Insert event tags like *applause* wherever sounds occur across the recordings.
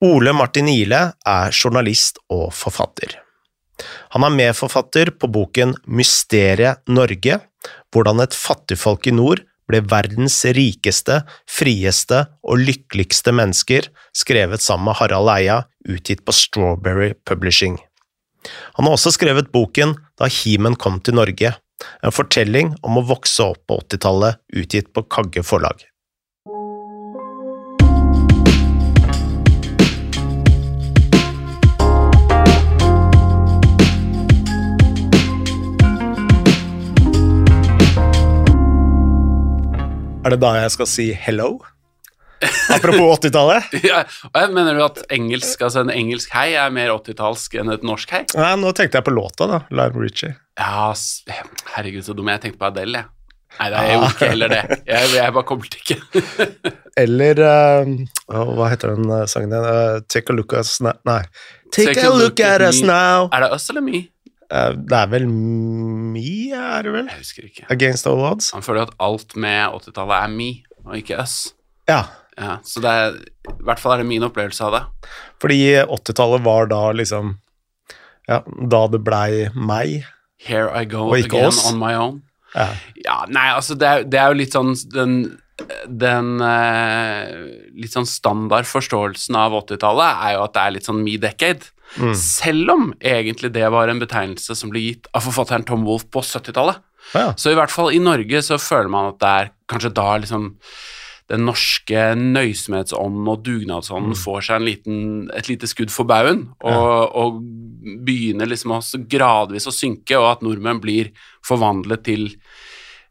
Ole Martin Ihle er journalist og forfatter. Han er medforfatter på boken Mysteriet Norge – hvordan et fattigfolk i nord ble verdens rikeste, frieste og lykkeligste mennesker, skrevet sammen med Harald Eia, utgitt på Strawberry Publishing. Han har også skrevet boken Da Himen kom til Norge, en fortelling om å vokse opp på 80-tallet, utgitt på Kagge forlag. Er det da jeg skal si hello? Apropos 80-tallet. *laughs* Ja, mener du at engelsk, altså en engelsk hei er mer 80-tallsk enn et norsk hei? Nei, nå tenkte jeg på låta, da. Live Richie. Ja, herregud, så dum jeg tenkte på Adele, jeg. Nei, det er jo ikke heller det. Jeg, jeg bare koblet ikke. *laughs* *laughs* Eller uh, Hva heter den eh, sangen igjen? Uh, Take a look at us now Nei. Take, a look at us now. Er det us eller me? Eh, det er vel Me, er det vel? Jeg husker ikke. Against all odds? Han føler jo at alt med 80-tallet er me, og ikke us. Ja. Ja, så det er, i hvert fall er det min opplevelse av det. Fordi 80-tallet var da liksom Ja, da det blei meg. Here I go again oss. on my own. Ja. Ja, nei, altså det er, det er jo litt sånn den, den eh, litt sånn standard forståelsen av 80-tallet er jo at det er litt sånn me-decade. Mm. Selv om egentlig det var en betegnelse som ble gitt av forfatteren Tom Wolfe på 70-tallet. Ja. Så i hvert fall i Norge så føler man at det er kanskje da liksom den norske nøysomhetsånden og dugnadsånden får seg en liten, et lite skudd for baugen, og, og begynner liksom også gradvis å synke, og at nordmenn blir forvandlet til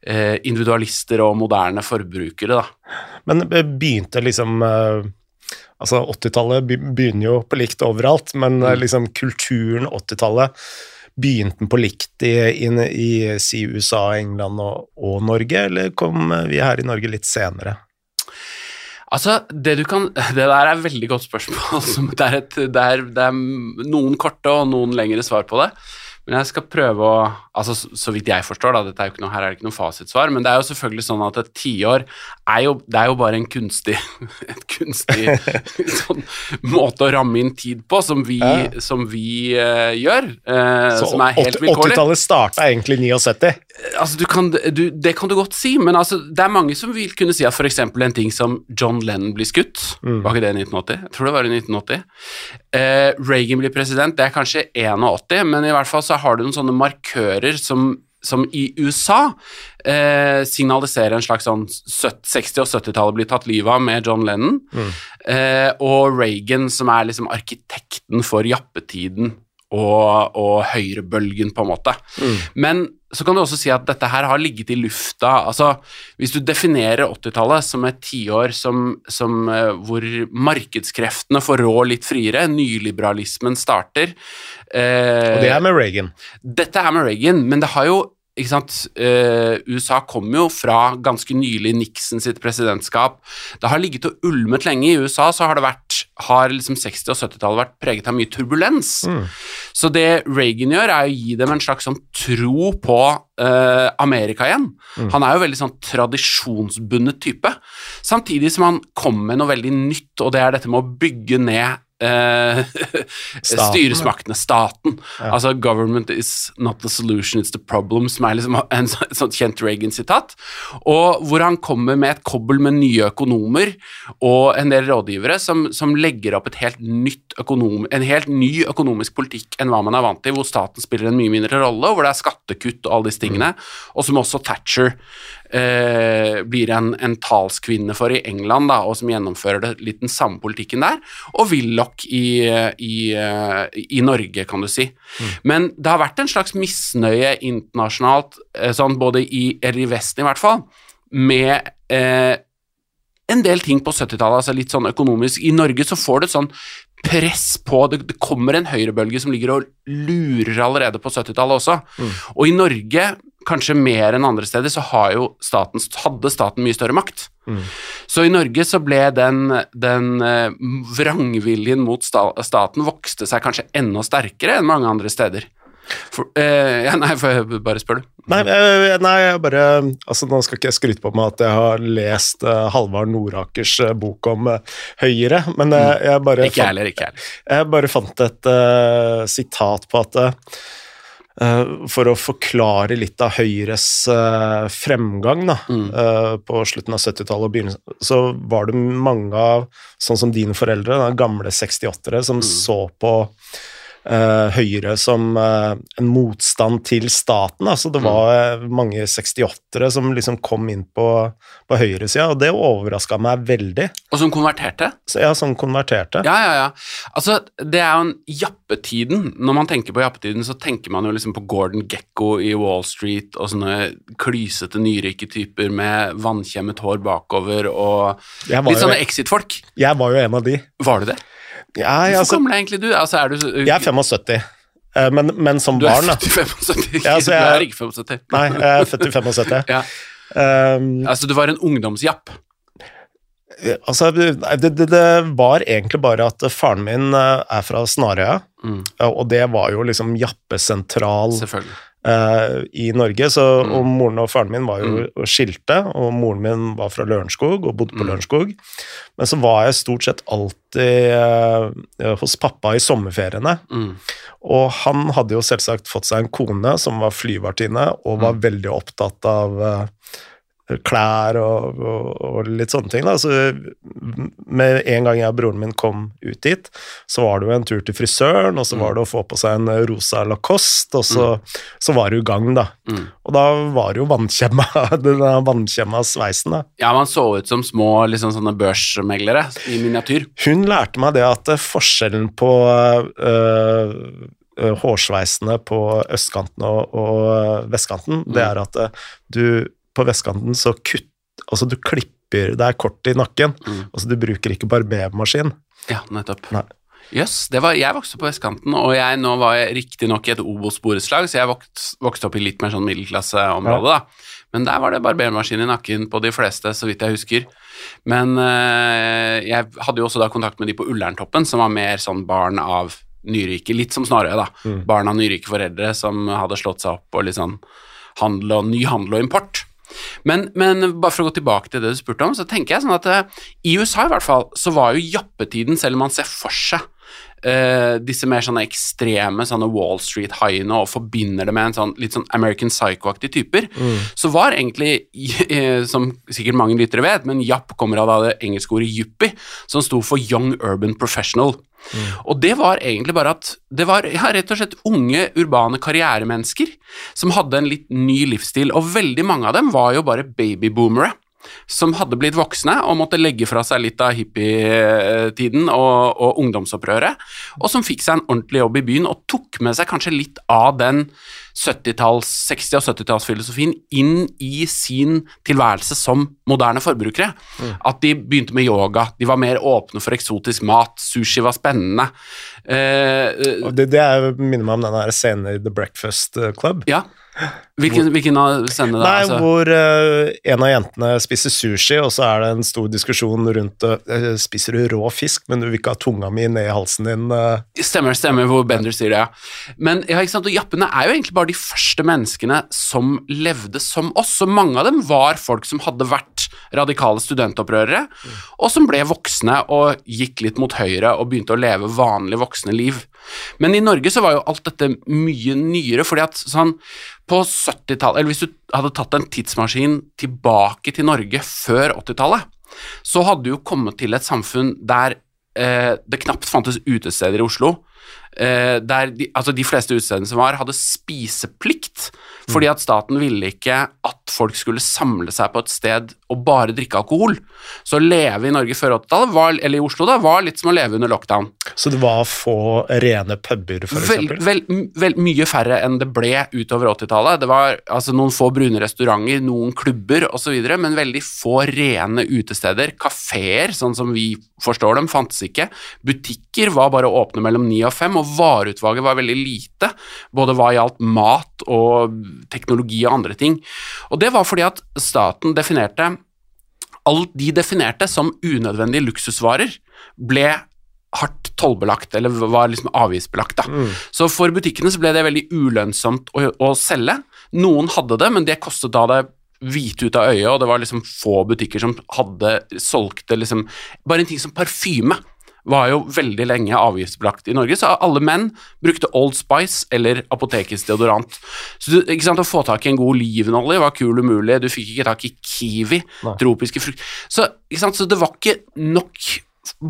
eh, individualister og moderne forbrukere, da. Men begynte liksom eh, Altså, 80-tallet begynner jo på likt overalt, men eh, Mm. liksom kulturen 80-tallet Begynte den på likt i, i, i si USA, England og, og Norge, eller kom eh, vi her i Norge litt senere? Altså, det du kan *laughs* Det der er et veldig godt spørsmål. *laughs* som Det er, et, det er, det er noen korte og noen lengre svar på det. Men jeg skal prøve å Altså, så, vidt jeg forstår, da, dette er jo ikke noe, her er det ikke noe fasitsvar, men det er jo selvfølgelig sånn at et tiår er jo Det er jo bare en kunstig *laughs* Et kunstig *laughs* sånn måte å ramme inn tid på, som vi, Ja. som vi uh, gjør. Uh, Så som er helt vilkårlig. 80-tallet starta egentlig i 79. Altså, du kan, du, det kan du godt si, men altså, det er mange som vil kunne si at f.eks. en ting som John Lennon blir skutt, Mm. var ikke det i 1980? Jeg tror det var i 1980. Uh, Reagan blir president, det er kanskje 81, men i hvert fall så har du noen sånne markører som, som i USA eh, signaliserer en slags sånn 60- og 70-tallet blir tatt livet av med John Lennon, Mm. eh, og Reagan som er liksom arkitekten for jappetiden og, og høyrebølgen, på en måte. Men så kan du også si at dette her har ligget i lufta. altså Hvis du definerer 80-tallet som et tiår som, som, eh, hvor markedskreftene får rå litt friere, nyliberalismen starter eh, Og det er med Reagan. Dette er med Reagan, men det har jo ikke sant, eh, USA kom jo fra ganske nylig Nixon sitt presidentskap. Det har ligget og ulmet lenge. I USA så har det vært har liksom 60- og 70-tallet vært preget av mye turbulens. Så det Reagan gjør, er å gi dem en slags sånn tro på eh, Amerika igjen. Han er jo veldig sånn tradisjonsbundet type. Samtidig som han kommer med noe veldig nytt, og det er dette med å bygge ned eh, *laughs* Staten, styresmaktene, staten. Altså 'government is not the solution, it's the problem', som er liksom *laughs* en så- sånn kjent Reagan-sitat. Og hvor han kommer med et kobbel med nye økonomer og en del rådgivere som, som legger opp et helt nytt økonom, en helt ny økonomisk politikk enn hva man er vant til, hvor staten spiller en mye mindre rolle, og hvor det er skattekutt og alle disse tingene, og som også Thatcher eh, blir en, en talskvinne for i England, da, og som gjennomfører det, litt den samme politikken der, og Willoch i, i, eh, i Norge, kan du si. Men det har vært en slags misnøye internasjonalt, eh, sånn både i, eller i Vesten i hvert fall, med eh, en del ting på 70-tallet, altså litt sånn økonomisk. I Norge så får du et sånn press på det, det kommer en høyrebølge som ligger og lurer allerede på 70-tallet også. Og i Norge, kanskje mer enn andre steder, så har jo staten, hadde staten mye større makt. Så i Norge så ble den, den eh, vrangviljen mot staten vokste seg kanskje enda sterkere enn mange andre steder. For, eh, ja, nei, for jeg bare spør du. Nei, eh, nei, jeg bare altså Nå skal ikke jeg skryte på meg at jeg har lest uh, Halvard Nordakers uh, bok om uh, Høyre, men eh, jeg bare Ikke jeg heller, ikke heller. Jeg bare fant et eh, sitat på at eh, For å forklare litt av Høyres eh, fremgang da, Mm. eh, på slutten av 70-tallet og begynnelsen, så var det mange av, sånn som dine foreldre, da, gamle 68-ere, som så på eh, Høyre som uh, en motstand til staten. Altså det var eh, mange 68-ere som liksom kom inn på, på høyresida, og det overraska meg veldig. Og som konverterte? Så ja, som konverterte. Ja, ja, ja. Altså, det er jo en jappetiden. Når man tenker på jappetiden, så tenker man jo liksom på Gordon Gekko i Wall Street og sånne klysete, nyrike typer med vannkjemmet hår bakover og litt sånne exit-folk. Jeg var jo en av de. Var du det? Ja, Hvor altså, gammel er egentlig du? Altså, er du så- jeg er 75, eh, men, men som Du er barn, da. født i 75? Ja, altså, *laughs* Du er ikke 75. Nei, jeg er født i 75. *laughs* Ja. Um, Altså, du var en ungdomsjapp. altså, det, det, det var egentlig bare at faren min eh, er fra Snarøya, Mm, og det var jo liksom jappesentral selvfølgelig. Eh, i Norge, så, Mm. og moren og faren min var jo skilte, og moren min var fra Lørenskog og bodde på Mm. Lørenskog. Men så var jeg stort sett alltid eh, hos pappa i sommerferiene. Mm. Og han hadde jo selvsagt fått seg en kone som var flyvertinne, og var veldig opptatt av eh, klær og, og, og litt sånne ting. Da. Så med en gang jeg og broren min kom ut dit, så var det jo en tur til frisøren, og så var det å få på seg en rosa Lacoste, og så, så var det jo i gang, da. Mm. Og da var det jo vannkjemma, *laughs* den vannkjemma sveisen, da. Ja, man så ut som små liksom sånne børsmeglere i miniatyr. Hun lærte meg det at eh, forskjellen på øh, hårsveisene på østkanten og, og vestkanten, vestkanten, det er at du på vestkanten så kutt, altså du klipper, det er kort i nakken, Mm. altså du bruker ikke barbermaskin. Ja, nettopp. Nei. Jøss, Yes, var, jeg vokste på vestkanten, og jeg, nå var riktignok i et Obos-borettslag, så jeg vokste, vokste opp i litt mer sånn middelklasseområde, da. Men der var det barbermaskin i nakken på de fleste, så vidt jeg husker. Men øh, jeg hadde jo også da kontakt med de på Ullerntoppen, som var mer sånn barn av nyrike, litt som Snarøy, da. Mm. Barn av nyrike foreldre som hadde slått seg opp på litt sånn handel og ny handel og import. Men, men bare for å gå tilbake til det du spurte om, så tenker jeg sånn at eh, i USA i hvert fall, så var jo jappetiden, selv om man ser for seg eh, disse mer sånne ekstreme sånne Wall Street-haiene og forbinder det med en sånn litt sånn American Psycho-aktige typer, så var egentlig, *laughs* eh, som sikkert mange lyttere vet, men japp kommer av det engelske ordet yuppie, som sto for Young Urban Professional. Og det var egentlig bare at det var ja, rett og slett unge, urbane karrieremennesker som hadde en litt ny livsstil, og veldig mange av dem var jo bare babyboomere. Som hadde blitt voksne og måtte legge fra seg litt av hippietiden og, og ungdomsopprøret, og som fikk seg en ordentlig jobb i byen og tok med seg kanskje litt av den 70-talls, 60- og 70-tallsfilosofien inn i sin tilværelse som moderne forbrukere. At de begynte med yoga, de var mer åpne for eksotisk mat, sushi var spennende. Eh, eh, det, det er, minner meg om den scenen i The Breakfast Club. ja. Hvilken, hvilken av scenene da? Nei, altså? hvor uh, en av jentene spiser sushi, og så er det en stor diskusjon rundt uh, Spiser du rå fisk, men du vil ikke ha tunga mi ned i halsen din? Uh. Stemmer, stemmer, hvor Bender sier det, ja. Men ja, ikke sant, og jappene er jo egentlig bare de første menneskene som levde som oss, så mange av dem var folk som hadde vært radikale studentopprørere, og som ble voksne og gikk litt mot høyre og begynte å leve vanlige voksne liv. Men i Norge så var jo alt dette mye nyere, fordi at sånn på 70-tallet, eller hvis du hadde tatt en tidsmaskin tilbake til Norge før 80-tallet, så hadde du jo kommet til et samfunn der eh, det knapt fantes utesteder i Oslo. Eh, der de, altså de fleste utestedene som var, hadde spiseplikt, fordi at staten ville ikke at folk skulle samle seg på et sted og bare drikke alkohol. Så å leve i Norge før 80-tallet, eller i Oslo, da, var litt som å leve under lockdown. Så det var få rene puber, for Vel, vel, vel, mye færre enn det ble utover 80-tallet. Det var altså, noen få brune restauranter, noen klubber osv., men veldig få rene utesteder. Kafeer, sånn som vi forstår dem, fantes ikke. Butikker var bare åpne mellom ni og fem, og vareutvalget var veldig lite, både hva gjaldt mat og teknologi og andre ting. Og det var fordi at staten definerte Alt de definerte som unødvendige luksusvarer, ble hardt tollbelagt, eller var liksom avgiftsbelagt. da. Mm. Så for butikkene så ble det veldig ulønnsomt å, å selge. Noen hadde det, men det kostet da det hvite ut av øyet, og det var liksom få butikker som hadde solgte liksom Bare en ting som parfyme var jo veldig lenge avgiftsbelagt i Norge, så alle menn brukte Old Spice eller apotekets deodorant. Så du, Å få tak i en god olivenolje var kul umulig, du fikk ikke tak i kiwi, Nei. tropiske frukt så, så det var ikke nok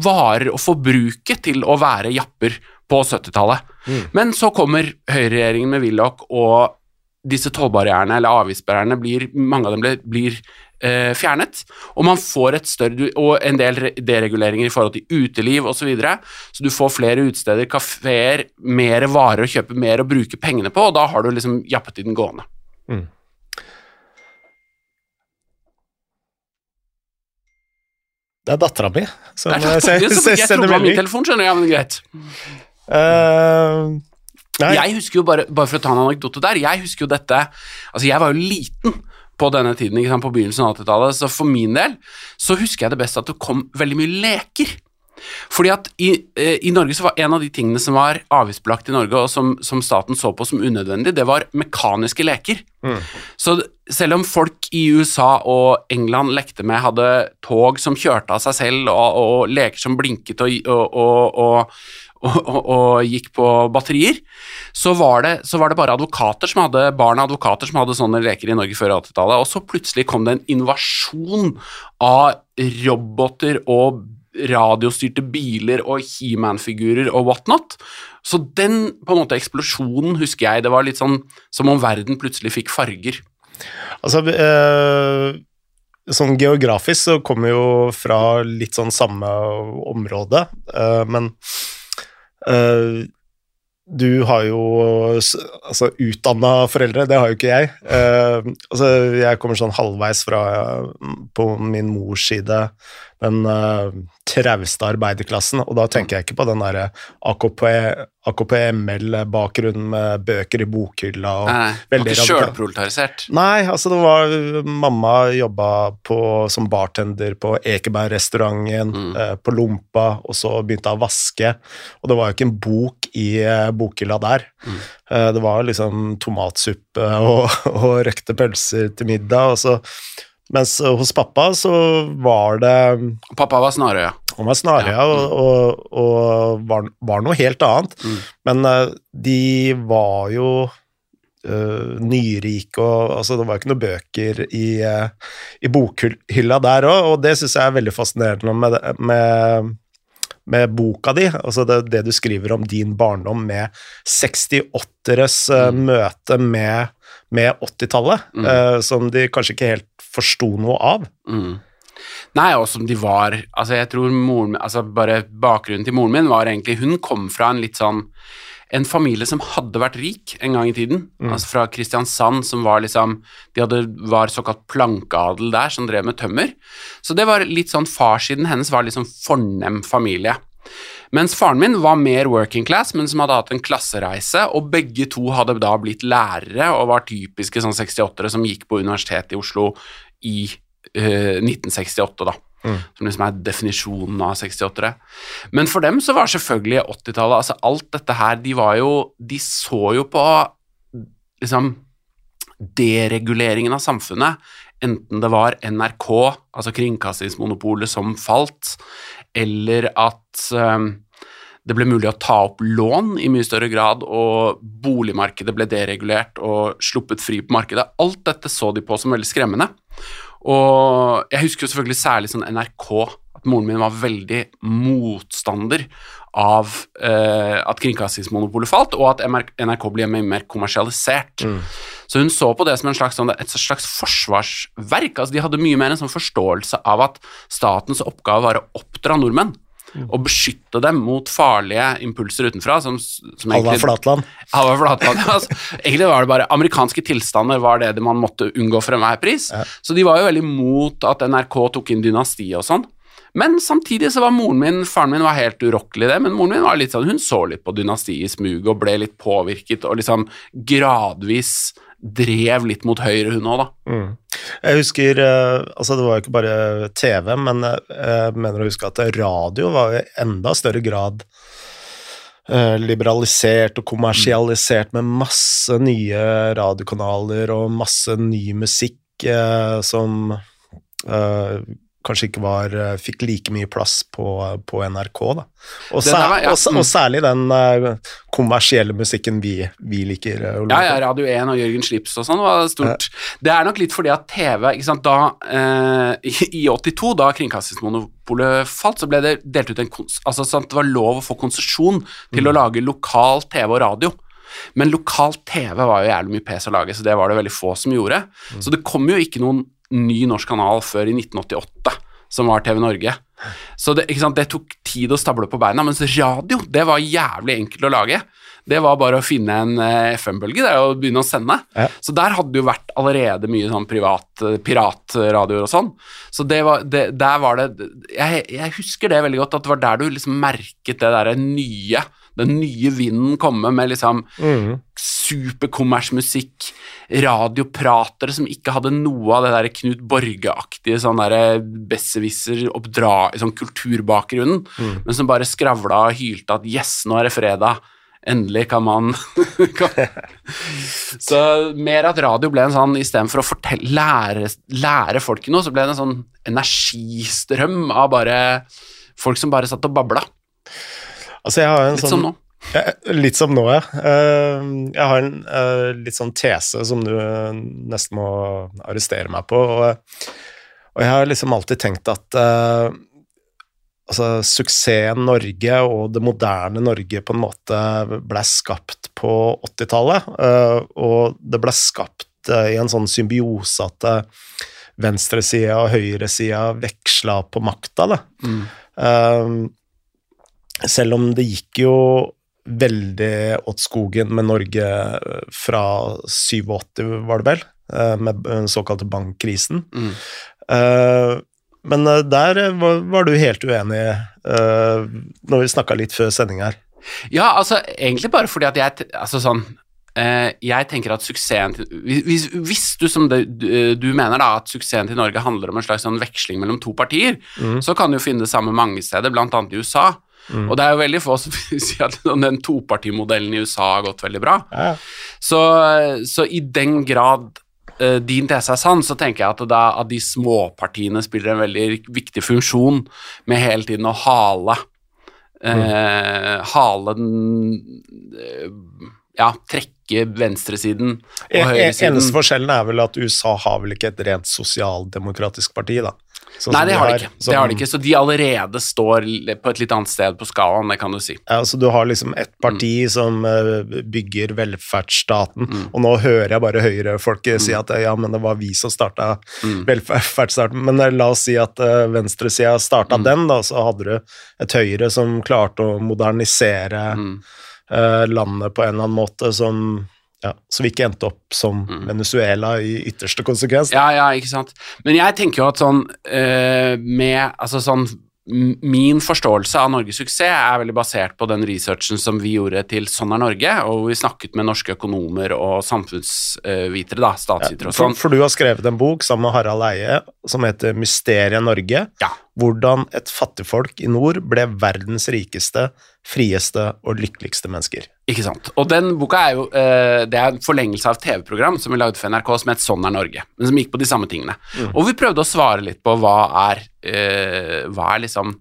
varer å forbruke til å være japper på 70-tallet. Mm. Men så kommer høyreregjeringen med Willoch, og disse tollbarrierene eller avgiftsbarrierene blir, mange av dem blir, blir eh, fjernet, og man får et større og en del dereguleringer i forhold til uteliv osv. Så, videre. så du får flere utesteder, kafeer, mer varer å kjøpe mer og bruke pengene på, og da har du liksom jappetiden gående. Det er dattera mi som Det eh, jeg sender melding. telefon, skjønner jeg, men greit. Uh, Jeg husker jo bare, bare for å ta en anekdote der, jeg husker jo dette Altså, jeg var jo liten på denne tiden, sant, på begynnelsen av 80-tallet, så for min del så husker jeg det best at det kom veldig mye leker. Fordi at i, eh, i Norge så var en av de tingene som var avgiftsbelagt i Norge, og som, som staten så på som unødvendig, det var mekaniske leker. Mm. Så selv om folk i USA og England lekte med, hadde tog som kjørte av seg selv, og, og leker som blinket og, og, og, og og, gikk på batterier, så var, det, så var det bare advokater som hadde, barn av advokater som hadde sånne leker i Norge før 80-tallet. Og så plutselig kom det en invasjon av roboter og radiostyrte biler og He-Man-figurer og whatnot. Så den på en måte eksplosjonen husker jeg. Det var litt sånn som om verden plutselig fikk farger. Altså, øh sånn geografisk så kommer vi jo fra litt sånn samme område, eh, men eh, du har jo altså, utdanna foreldre, det har jo ikke jeg. Uh, altså, jeg kommer sånn halvveis fra, på min mors side, den uh, trauste arbeiderklassen, og da tenker jeg ikke på den derre AKP, AKP-ML-bakgrunnen med bøker i bokhylla og Nei, det var ikke sjølproletarisert. Nei, altså det var Mamma jobba på, som bartender på Ekeberg-restauranten, Mm. uh, på Lompa, og så begynte hun å vaske. Og det var jo ikke en bok i uh, bokhylla der. Mm. Uh, det var liksom tomatsuppe og, *laughs* og røkte pølser til middag. Og så, mens hos pappa så var det Pappa var Snarøya. han var snarøya Ja, mm. og, og, og var, var noe helt annet. Mm. Men uh, de var jo uh, nyrike, og altså, det var jo ikke noen bøker i, uh, i bokhylla der òg, og det syns jeg er veldig fascinerende med, med, med boka di. Altså det, det du skriver om din barndom med 68-eres eh, Mm. møte med, med 80-tallet, Mm. uh, som de kanskje ikke helt forsto noe av. Mm. Nei, og som de var Altså, jeg tror moren min Altså, bare bakgrunnen til moren min var egentlig Hun kom fra en litt sånn en familie som hadde vært rik en gang i tiden, Mm. altså fra Kristiansand, som var liksom De hadde, var såkalt plankeadel der, som drev med tømmer. Så det var litt sånn Farssiden hennes var sånn fornem familie. Mens faren min var mer working class, men som hadde hatt en klassereise, og begge to hadde da blitt lærere og var typiske sånn 68-ere som gikk på Universitetet i Oslo i uh, 1968, da. Mm. Som liksom er definisjonen av 68-ere. Men for dem så var selvfølgelig 80-tallet Altså alt dette her De var jo De så jo på liksom dereguleringen av samfunnet, enten det var NRK, altså kringkastingsmonopolet, som falt, eller at um, det ble mulig å ta opp lån i mye større grad, og boligmarkedet ble deregulert og sluppet fri på markedet. Alt dette så de på som veldig skremmende. Og jeg husker jo selvfølgelig særlig sånn NRK, at moren min var veldig motstander av eh, at kringkastingsmonopolet falt, og at NRK ble mye mer kommersialisert. Mm. Så hun så på det som en slags, sånn, et slags forsvarsverk. altså De hadde mye mer en sånn forståelse av at statens oppgave var å oppdra nordmenn. Og beskytte dem mot farlige impulser utenfra. Som, som egentlig- Flatland. Flatland. *laughs* Altså, egentlig var det bare amerikanske tilstander var det man måtte unngå for enhver pris. Ja. Så de var jo veldig mot at NRK tok inn dynastiet og sånn. Men samtidig så var moren min Faren min var helt urokkelig i det, men moren min var litt sånn, hun så litt på dynastiet i smug og ble litt påvirket og liksom gradvis drev litt mot høyre, hun òg, da. Mm. Jeg husker eh, Altså, det var jo ikke bare TV, men eh, jeg mener å huske at radio var i enda større grad eh, liberalisert og kommersialisert med masse nye radiokanaler og masse ny musikk eh, som eh, kanskje ikke var eh, fikk like mye plass på, på NRK, da. Og, Det sær, var- ja, og, mm. og særlig den uh, kommersielle musikken vi, vi liker. å Ja, ja, Radio 1 og Jørgen Slips og sånn var stort. Det er nok litt fordi at TV ikke sant, da, uh, i, I 82, da kringkastingsmonopolet falt, så ble det delt ut en altså, sånn det var lov å få konsesjon til å lage lokal TV og radio. Men lokal TV var jo jævlig mye pes å lage, så det var det veldig få som gjorde. Så det kom jo ikke noen ny norsk kanal før i 1988, som var TV Norge. Så det, det tok tid å stable på beina, mens radio, det var jævlig enkelt å lage. Det var bare å finne en eh, FM-bølge der og begynne å sende. Ja. Så der hadde det jo vært allerede mye sånn privat, eh, piratradioer og sånn. Så det var, det, der var det jeg, jeg husker det veldig godt, at det var der du liksom merket det derre nye, den nye vinden komme med liksom mm. superkommersmusikk, radiopratere som ikke hadde noe av det der Knut Borge-aktige sånn derre besserwisser, oppdra, sånn kulturbakgrunnen, men som bare skravla og hylte at yes, nå er det fredag. Endelig kan man. *laughs* Så mer at radio ble en sånn Istedenfor å fortelle, lære, lære folk noe, så ble det en sånn energistrøm av bare folk som bare satt og babla. Altså, jeg har en Litt sånn som nå. Ja, Litt som nå, ja. Eh, Jeg har en eh, litt sånn tese som du eh, nesten må arrestere meg på. Og, og jeg har liksom alltid tenkt at altså, suksessen Norge og det moderne Norge på en måte ble skapt på 80-tallet. eh, Og det ble skapt i en sånn symbiose at venstresida og høyresida veksla på makta. Mm. Um, selv om det gikk jo veldig åt skogen med Norge eh, fra 87, var det vel, eh, med den såkalte bankkrisen. Mm. Eh, Men der var du helt uenig når vi snakka litt før sending her. Ja, altså egentlig bare fordi at jeg Altså sånn Jeg tenker at suksessen hvis, hvis du som det, du, mener da at suksessen til Norge handler om en slags sånn veksling mellom to partier, Mm. så kan du finne det samme mange steder, annet i USA. Mm. Og det er jo veldig få som *laughs* sier at den topartimodellen i USA har gått veldig bra. Ja, Så, så i den grad uh, din tese er sann, så tenker jeg at, da, at de småpartiene spiller en veldig viktig funksjon med hele tiden å hale eh, Hale den uh, Ja, trekke venstresiden og En- en- høyresiden. Eneste forskjellen er vel at USA har vel ikke et rent sosialdemokratisk parti, da. Sånn Nei, det har de ikke. som- Det har de ikke. Så de allerede står på et litt annet sted på skalaen, det kan du si. Ja, Så Du har liksom et parti som eh, bygger velferdsstaten, Mm. og nå hører jeg bare høyrefolk si at eh, ja, men det var vi som starta Mm. velferdsstaten. Men eh, la oss si at venstresida starta Mm. den, da, så hadde du et Høyre som klarte å modernisere Mm. Landet på en eller annen måte som ja, så vi ikke endte opp som Mm. Venezuela i ytterste konsekvens. Ja, ja, ikke sant. Men jeg tenker jo at sånn eh, med Altså sånn Min forståelse av Norges suksess er veldig basert på den researchen som vi gjorde til Sånn er Norge, og hvor vi snakket med norske økonomer og samfunnsvitere, da, statsvitere og For, sånn. for du har skrevet en bok sammen med Harald Eie som heter 'Mysteriet Norge'. Ja. Hvordan et fattigfolk i nord ble verdens rikeste, frieste og lykkeligste mennesker. Ikke sant. Og den boka er jo eh, Det er en forlengelse av et TV-program som vi lagde for NRK som het Sånn er Norge, men som gikk på de samme tingene. Og vi prøvde å svare litt på hva er eh, Hva er liksom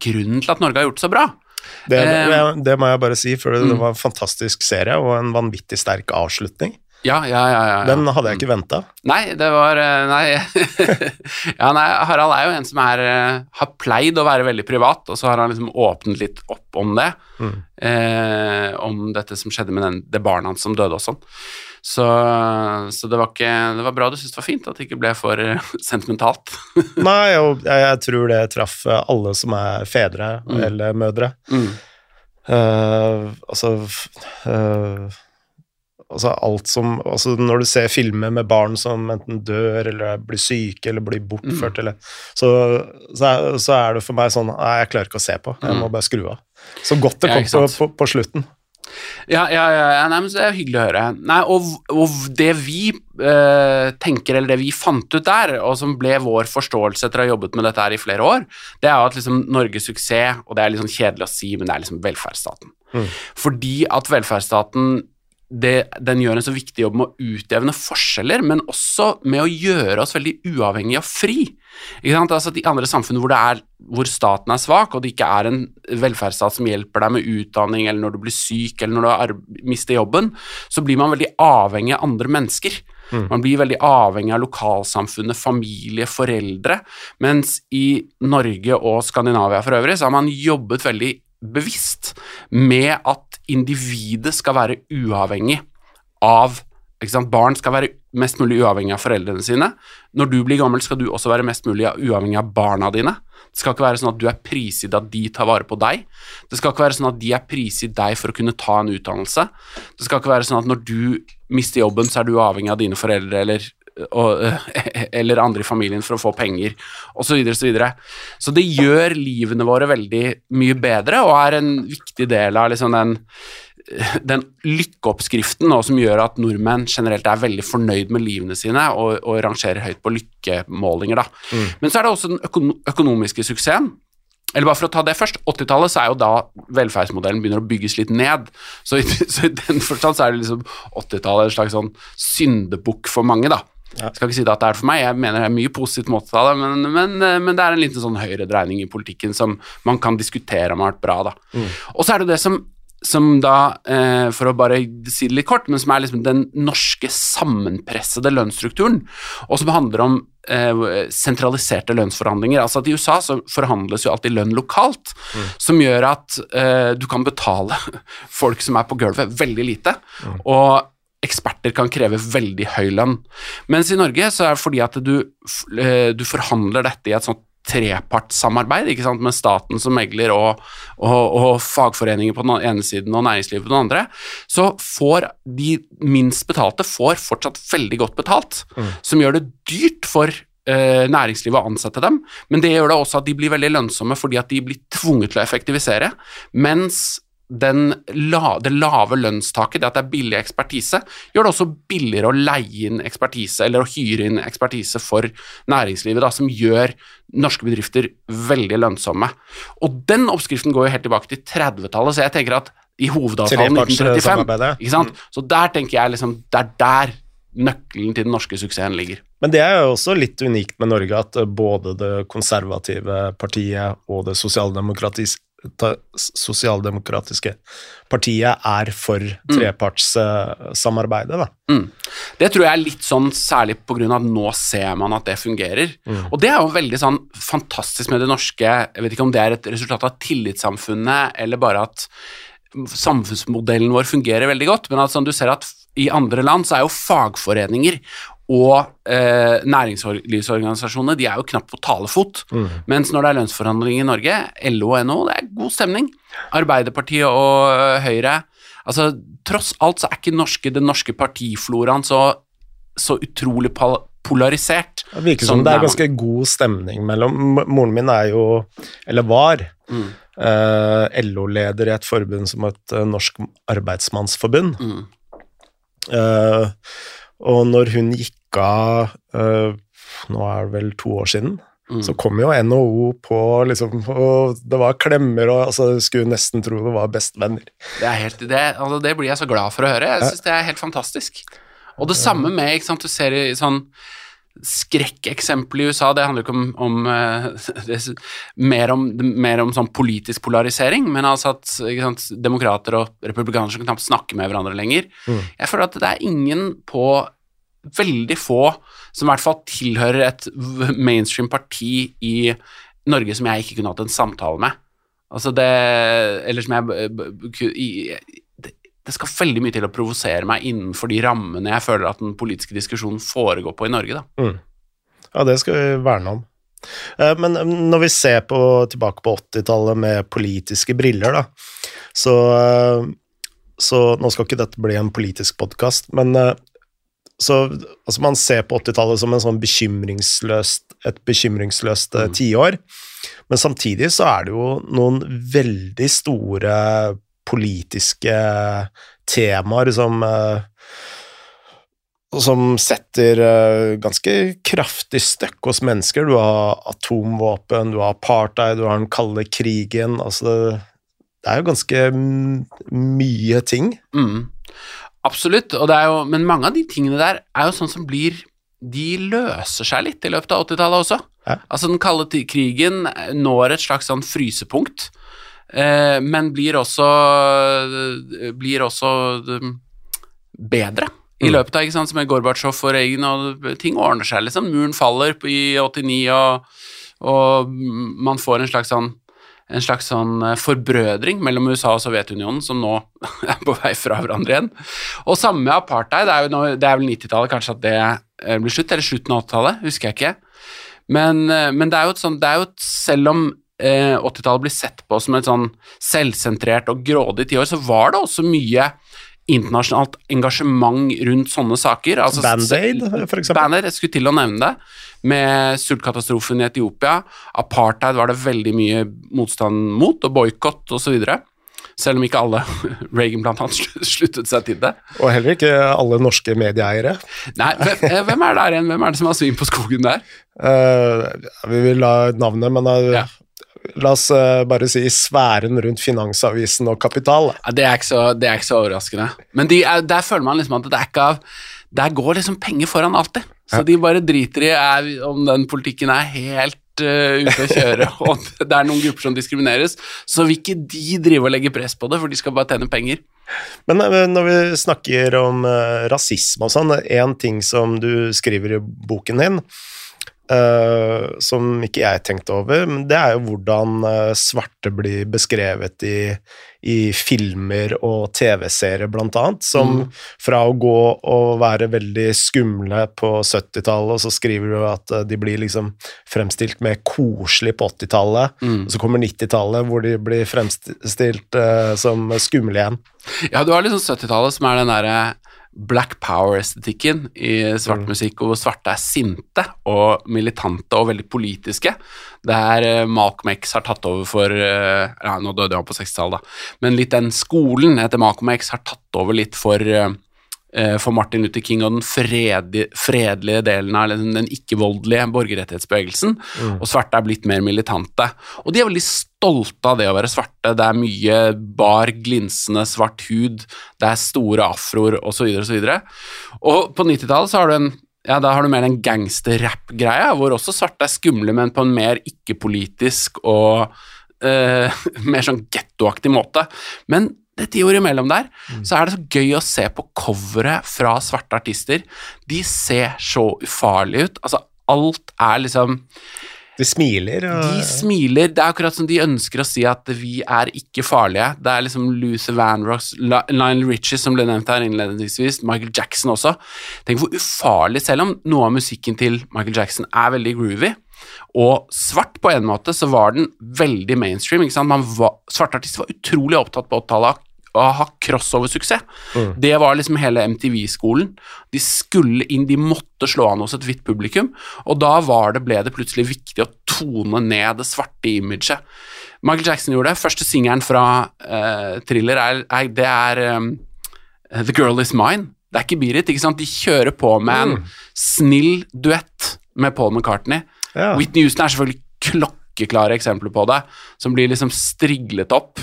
grunnen til at Norge har gjort det så bra. Det, Eh, det, det må jeg bare si, for det det var en fantastisk serie og en vanvittig sterk avslutning. Ja, ja, ja. ja. Den hadde jeg ikke venta. Nei, det var eh, Nei. *laughs* ja, nei, Harald er jo en som er, eh, har pleid å være veldig privat, og så har han liksom åpnet litt opp om det. Mm. Eh, om dette som skjedde med den, det barnet hans som døde og sånn. Så, så det var ikke Det var bra du syntes det var fint at det ikke ble for eh, *laughs* sentimentalt. *laughs* Nei, og jeg, jeg tror det traff alle som er fedre Mm. eller mødre. Mm. Uh, altså eh, Altså alt som altså Når du ser filmer med barn som enten dør eller blir syke eller blir bortført, Mm. eller, så, så, er, så er det for meg sånn Nei, jeg klarer ikke å se på. Jeg må Mm. bare skru av. Så godt det kom ja, på, på, på slutten. Ja, ja, ja, ja nei, men det er hyggelig å høre. Nei, og, og det vi eh, tenker, eller det vi fant ut der, og som ble vår forståelse etter å ha jobbet med dette her i flere år, det er at liksom Norges suksess, og det er litt liksom kjedelig å si, men det er liksom velferdsstaten. Mm. Fordi at velferdsstaten det, den gjør en så viktig jobb med å utjevne forskjeller, men også med å gjøre oss veldig uavhengige og fri. Altså De andre samfunnene hvor, er, hvor, staten er svak, og det ikke er en velferdsstat som hjelper deg med utdanning, eller når du blir syk, eller når du mister jobben, så blir man veldig avhengig av andre mennesker. Mm. Man blir veldig avhengig av lokalsamfunnet, familie, foreldre. Mens i Norge og Skandinavia for øvrig så har man jobbet veldig bevisst med at individet skal være uavhengig av Barn skal være mest mulig uavhengig av foreldrene sine. Når du blir gammel, skal du også være mest mulig uavhengig av barna dine. Det skal ikke være sånn at du er prisgitt at de tar vare på deg. Det skal ikke være sånn at de er prisgitt deg for å kunne ta en utdannelse. Det skal ikke være sånn at når du mister jobben, så er du avhengig av dine foreldre eller, og, *laughs* eller andre i familien for å få penger, osv.. Så, videre, så, så det gjør livene våre veldig mye bedre, og er en viktig del av liksom den den lykkeoppskriften som gjør at nordmenn generelt er veldig fornøyd med livene sine og, og rangerer høyt på lykkemålinger. Mm. Men så er det også den økono økonomiske suksessen. Eller bare for å ta det først, 80-tallet er jo da velferdsmodellen begynner å bygges litt ned. Så i, *laughs* så i den forstand så er det liksom 80-tallet en slags sånn syndebukk for mange, da. Ja. Skal ikke si det at det er det for meg, jeg mener det er mye positivt med 80-tallet, men, men, men, det er en liten sånn høyredreining i politikken som man kan diskutere om har vært bra, da. Mm. Og så er det det som som da, eh, for å bare si det litt kort, men som er liksom den norske sammenpressede lønnsstrukturen, og som handler om eh, sentraliserte lønnsforhandlinger. Altså at I USA så forhandles jo alltid lønn lokalt, mm. som gjør at eh, du kan betale *laughs* folk som er på gulvet, veldig lite. Mm. og eksperter kan kreve veldig høy lønn. Mens i Norge så er det fordi at du, eh, du forhandler dette i et sånt trepartssamarbeid ikke sant, med staten som megler og, og, og, fagforeninger på den ene siden og næringslivet på den andre, så får de minst betalte får fortsatt veldig godt betalt, mm. som gjør det dyrt for eh, næringslivet å ansette dem, men det gjør det også at de blir veldig lønnsomme fordi at de blir tvunget til å effektivisere, mens la, det lave lønnstaket, det at det er billig ekspertise, gjør det også billigere å leie inn ekspertise, eller å hyre inn ekspertise for næringslivet, da, som gjør norske bedrifter veldig lønnsomme. Og den oppskriften går jo helt tilbake til 30-tallet, så jeg tenker at i hovedavtalen 1935 ikke sant? Mm. Så der tenker jeg liksom Det er der nøkkelen til den norske suksessen ligger. Men det er jo også litt unikt med Norge at både det konservative partiet og det sosialdemokratiske sosialdemokratiske partiet er for mm. trepartssamarbeidet. Mm. Det tror jeg er litt sånn særlig av at nå ser man at det fungerer. Mm. Og det er jo veldig sånn fantastisk med det norske Jeg vet ikke om det er et resultat av tillitssamfunnet, eller bare at samfunnsmodellen vår fungerer veldig godt, men at sånn, du ser at i andre land så er jo fagforeninger og eh, næringslivsorganisasjonene de er jo knapt på talefot. Mm. Mens når det er lønnsforhandling i Norge, LO og NHO, det er god stemning. Arbeiderpartiet og øh, Høyre altså Tross alt så er ikke norske, den norske partifloraen så, så utrolig polarisert. Det virker som, som det er ganske god stemning mellom Moren min er jo, eller var, mm. eh, LO-leder i et forbund som et uh, Norsk Arbeidsmannsforbund. Mm. Eh, og når hun gikk av uh, Nå er det vel to år siden. Mm. Så kom jo NHO på, liksom, og det var klemmer, og altså, skulle nesten tro det var bestevenner. Det, helt, det, altså, det blir jeg så glad for å høre. Jeg syns det er helt fantastisk. Og det samme med ikke sant, Du ser i sånn skrekkeksempel i USA, det handler ikke om, om *laughs* det, mer om, mer om sånn politisk polarisering, men altså at sant, demokrater og republikanere som knapt snakker med hverandre lenger. Mm. Jeg føler at det er ingen på veldig få som i hvert fall tilhører et mainstream parti i Norge som jeg ikke kunne hatt en samtale med. Altså det Eller som jeg det, skal veldig mye til å provosere meg innenfor de rammene jeg føler at den politiske diskusjonen foregår på i Norge, da. Mm. Ja, det skal vi verne om. Eh, men eh, når vi ser på, tilbake på 80-tallet med politiske briller, da, så, eh, så Nå skal ikke dette bli en politisk podkast, men så altså man ser på 80-tallet som en sånn bekymringsløst, et bekymringsløst mm. tiår, men samtidig så er det jo noen veldig store politiske temaer som eh, som setter uh, ganske kraftig støkk hos mennesker. Du har atomvåpen, du har apartheid, du har den kalde krigen. Altså, det, er jo ganske mye ting. Mm. Absolutt, jo, men mange av de tingene der er jo sånn som blir De løser seg litt i løpet av 80-tallet også. Ja. Altså, den kalde krigen når et slags sånn frysepunkt, men blir også Blir også um, bedre i mm. løpet av ikke sant, er Gorbatsjov og Reagan, og ting ordner seg, liksom. Muren faller i 89, og, og man får en slags sånn en slags sånn eh, forbrødring mellom USA og Sovjetunionen, som nå *laughs* er på vei fra hverandre igjen. Og samme med apartheid. Det er, jo nå, det er vel 90-tallet kanskje at det eh, blir slutt, eller slutten av 80-tallet, husker jeg ikke. Men, eh, men, det er jo et sånt, det er jo et, selv om eh, 80-tallet blir sett på som et sånn selvsentrert og grådig tiår, så var det også mye internasjonalt engasjement rundt sånne saker. Altså, Band-Aid, eksempel. Band-Aid, jeg skulle til å nevne det. Med sultkatastrofen i Etiopia. Apartheid var det veldig mye motstand mot, og boikott osv. Selv om ikke alle, *laughs* Reagan blant annet, *laughs* sluttet seg til det. Og heller ikke alle norske medieeiere. Nei, eh, hvem er det der igjen? Hvem er det som har svin på skogen der? Uh, vi vil la navnet, men uh, ja. La oss uh, bare si sfæren rundt Finansavisen og Kapital. Ja, det, er så, det, er ikke så, overraskende. Men de er, der føler man liksom at det er ikke av Der går liksom penger foran alltid. Så ja. de bare driter i er, om den politikken er helt uh, ute å kjøre, *laughs* og det er noen grupper som diskrimineres, så vil ikke de drive og legge press på det, for de skal bare tjene penger. Men uh, når vi snakker om rasisme og sånn, én ting som du skriver i boken din, Uh, som ikke jeg tenkte over, men det er jo hvordan uh, svarte blir beskrevet i, i filmer og TV-serier, blant annet. Som mm. fra å gå og være veldig skumle på 70-tallet, og så skriver du at uh, de blir liksom fremstilt mer koselig på 80-tallet, mm. og så kommer 90-tallet hvor de blir fremstilt som skumle igjen. Ja, du har liksom 70-tallet som er den derre black power-estetikken i svart mm. musikk, hvor svarte er sinte og militante og veldig politiske. Der uh, Malcolm X har tatt over for uh, ja, Nå døde han på 60-tallet, da. Men litt den skolen etter Malcolm X har tatt over litt for Eh, for Martin Luther King og den fredelige, fredelige delen av den ikke-voldelige borgerrettighetsbevegelsen, mm. og svarte er blitt mer militante. Og de er veldig stolte av det å være svarte. Det er mye bar, glinsende svart hud, det er store afroer osv. osv. Og på 90-tallet så har du en ja, da har du mer den gangsterrap-greia, hvor også svarte er skumle, men på en mer ikke-politisk og uh, *laughs* mer sånn gettoaktig måte. Men det år imellom der, mm. så er det så gøy å se på coveret fra svarte artister. De ser så ufarlige ut. Altså, alt er liksom de smiler. Og... De smiler. Det er akkurat som de ønsker å si at vi er ikke farlige. Det er liksom Luther Vanrocks, Lionel Richie som ble nevnt her innledningsvis, Michael Jackson også. Tenk hvor ufarlig, selv om noe av musikken til Michael Jackson er veldig groovy. Og svart på en måte så var den veldig mainstream. ikke sant? Var, svarte artister var utrolig opptatt på 80-tallet å ha crossover-suksess. Mm. Det var liksom hele MTV-skolen. De skulle inn, de måtte slå an hos et hvitt publikum, og da det, ble det plutselig viktig å tone ned det svarte imaget. Michael Jackson gjorde det. Første singelen fra uh, Thriller er, er, det er um, The Girl Is Mine. Det er ikke Birit, ikke sant? De kjører på med en mm. snill duett med Paul McCartney. Ja. Whitney Houston er selvfølgelig klokkeklare eksempler på det, som blir liksom striglet opp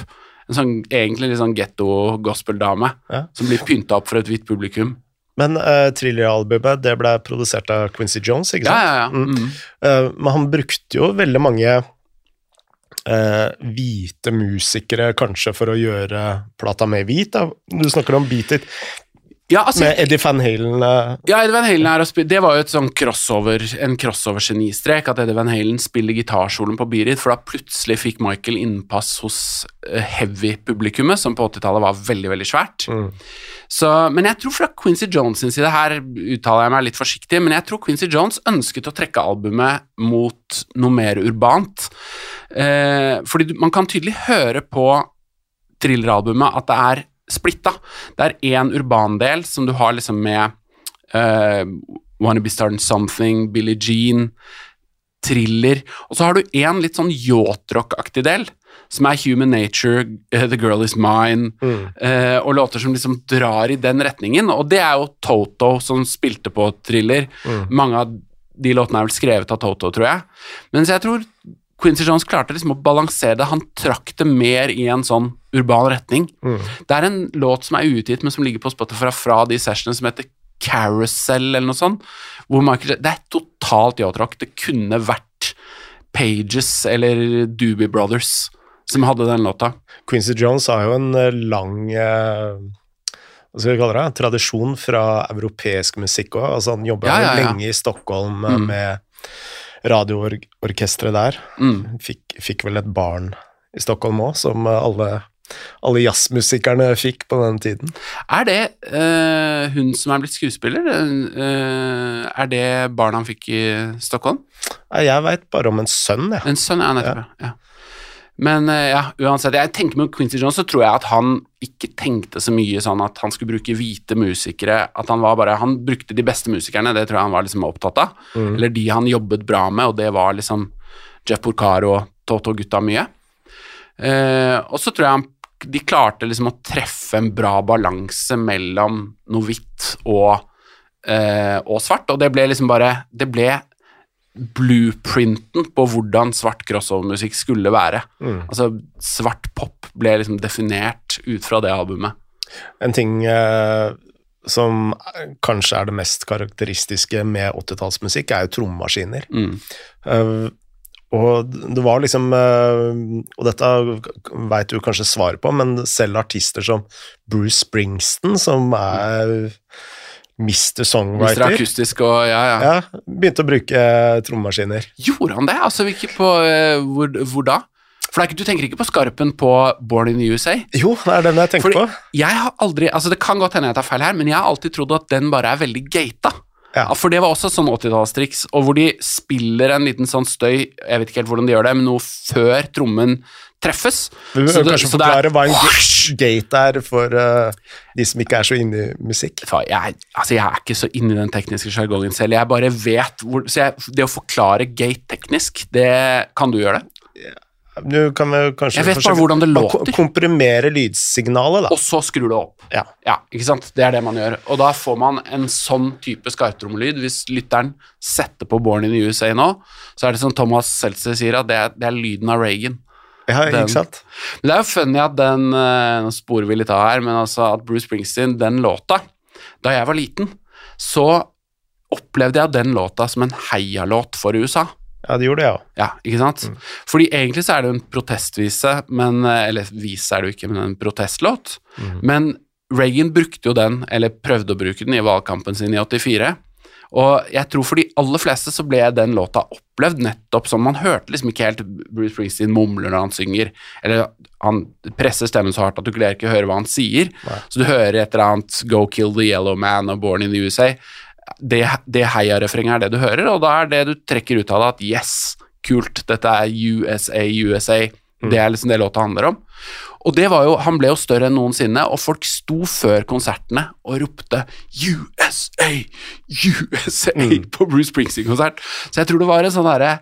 en sånn, egentlig litt sånn getto-gospel-dame ja. som blir pynta opp for et hvitt publikum. Men uh, Thriller-albumet det ble produsert av Quincy Jones, ikke sant? Ja, ja, ja. Mm. Mm. Uh, men han brukte jo veldig mange uh, hvite musikere kanskje for å gjøre plata mer hvit. Da. Du snakker om Beat It. Ja, altså, med Eddie Van Halen. Uh... Ja, Eddie Van Halen Det var jo et sånn crossover, en crossover-genistrek at Eddie Van Halen spiller gitarsolen på Beat for da plutselig fikk Michael innpass hos uh, heavy-publikummet, som på 80-tallet var veldig, veldig svært. Mm. Så, men jeg tror fra Quincy Jones sin side, her uttaler jeg meg litt forsiktig, men jeg tror Quincy Jones ønsket å trekke albumet mot noe mer urbant. Eh, fordi man kan tydelig høre på thrilleralbumet at det er splitta. Det er én urbandel som du har liksom med uh, Wanna Be Starting Something, Billie Jean, thriller, og så har du én litt sånn yacht-rock-aktig del, som er Human Nature, uh, The Girl Is Mine, eh, og låter som liksom drar i den retningen. Og det er jo Toto som spilte på thriller. Mange av de låtene er vel skrevet av Toto, tror jeg. Mens jeg tror Quincy Jones klarte liksom å balansere det. Han trakk det mer i en sånn urban retning. Det er en låt som er uutgitt, men som ligger på Spotify fra de sessionene som heter Carousel, eller noe sånt. Hvor Michael, det er totalt yacht-rock. Det kunne vært Pages eller Doobie Brothers som hadde den låta. Quincy Jones har jo en eh, lang eh, hva skal vi kalle det, tradisjon fra europeisk musikk òg. Altså, han jobba Ja, ja, ja. lenge i Stockholm mm. med radioorkesteret der. Mm. Fikk, fikk vel et barn i Stockholm òg, som eh, alle, alle jazzmusikerne fikk på den tiden. Er det øh, hun som er blitt skuespiller? øh, er det barnet han fikk i Stockholm? Jeg veit bare om en sønn, jeg. En sønn, ja, nettopp. Ja. Men eh, ja, uansett, jeg tenker med Quincy Jones så tror jeg at han ikke tenkte så mye sånn at han skulle bruke hvite musikere. At han var bare Han brukte de beste musikerne, det tror jeg han var liksom opptatt av. Eller de han jobbet bra med, og det var liksom Jeff Porcaro og Toto-gutta mye. Eh, og så tror jeg han de klarte liksom å treffe en bra balanse mellom noe hvitt og, eh, og svart, og det ble liksom bare Det ble blueprinten på hvordan svart crossover-musikk skulle være. Altså, svart pop ble liksom definert ut fra det albumet. En ting eh, som kanskje er det mest karakteristiske med 80-tallsmusikk, er jo trommemaskiner. Mm. Uh, og det var liksom eh, Og dette veit du kanskje svaret på, men selv artister som Bruce Springsteen, som er Mr. Mr. Akustisk og ja, ja. ja, begynte å bruke trommemaskiner. Gjorde han det? Altså, på eh, hvor, hvor da? For ikke, du tenker ikke på skarpen på Born in the USA? Jo, det er den jeg tenker Fordi på. jeg har aldri Altså, det kan godt hende jeg tar feil her, men jeg har alltid trodd at den bare er veldig gata. Ja. For det var også sånn 80-tallstriks, og hvor de spiller en liten sånn støy Jeg vet ikke helt hvordan de gjør det, men noe før trommen treffes. Du Så det- kanskje så forklare hva en gate er for uh, de som ikke er så inne i musikk. Jeg, altså jeg er ikke så inne i den tekniske sjargongen selv. Jeg bare vet hvor Så jeg, det å forklare gate teknisk, det Kan du gjøre det? Du kan vel kanskje Jeg vet bare forsøke hvordan det å låter. Komprimere lydsignalet, da. Og så skrur det opp. Ja. Ja, ikke sant? Det er det man gjør. Og da får man en sånn type skarptrommelyd. Hvis lytteren setter på Born in the USA nå, så er det som Thomas Seltzer sier, at det er, det er lyden av Reagan. Ja, Den- ikke sant? Men det er jo funny at den eh, Nå sporer vi litt av her, men altså at Bruce Springsteen, den låta Da jeg var liten, så opplevde jeg den låta som en heialåt for USA. Ja, det gjorde det òg. Ja, ikke sant? Fordi egentlig så er det jo en protestvise, men, eh, eller vise er det jo ikke, men en protestlåt. Men Reagan brukte jo den, eller prøvde å bruke den i valgkampen sin i 84. Og jeg tror for de aller fleste så ble den låta opplevd nettopp som Man hørte liksom ikke helt Bruce Springsteen mumler når han synger, eller han presser stemmen så hardt at du klarer ikke å høre hva han sier. Så du hører et eller annet Go Kill the Yellow Man og Born in the USA. Det, det heiarefrenget er det du hører, og da er det du trekker ut av det at yes, kult, dette er USA, USA. Det er liksom det låta handler om. Og det var jo, han ble jo større enn noensinne, og folk sto før konsertene og ropte USA, USA på Bruce Springsteen-konsert. Så jeg tror det var en sånn derre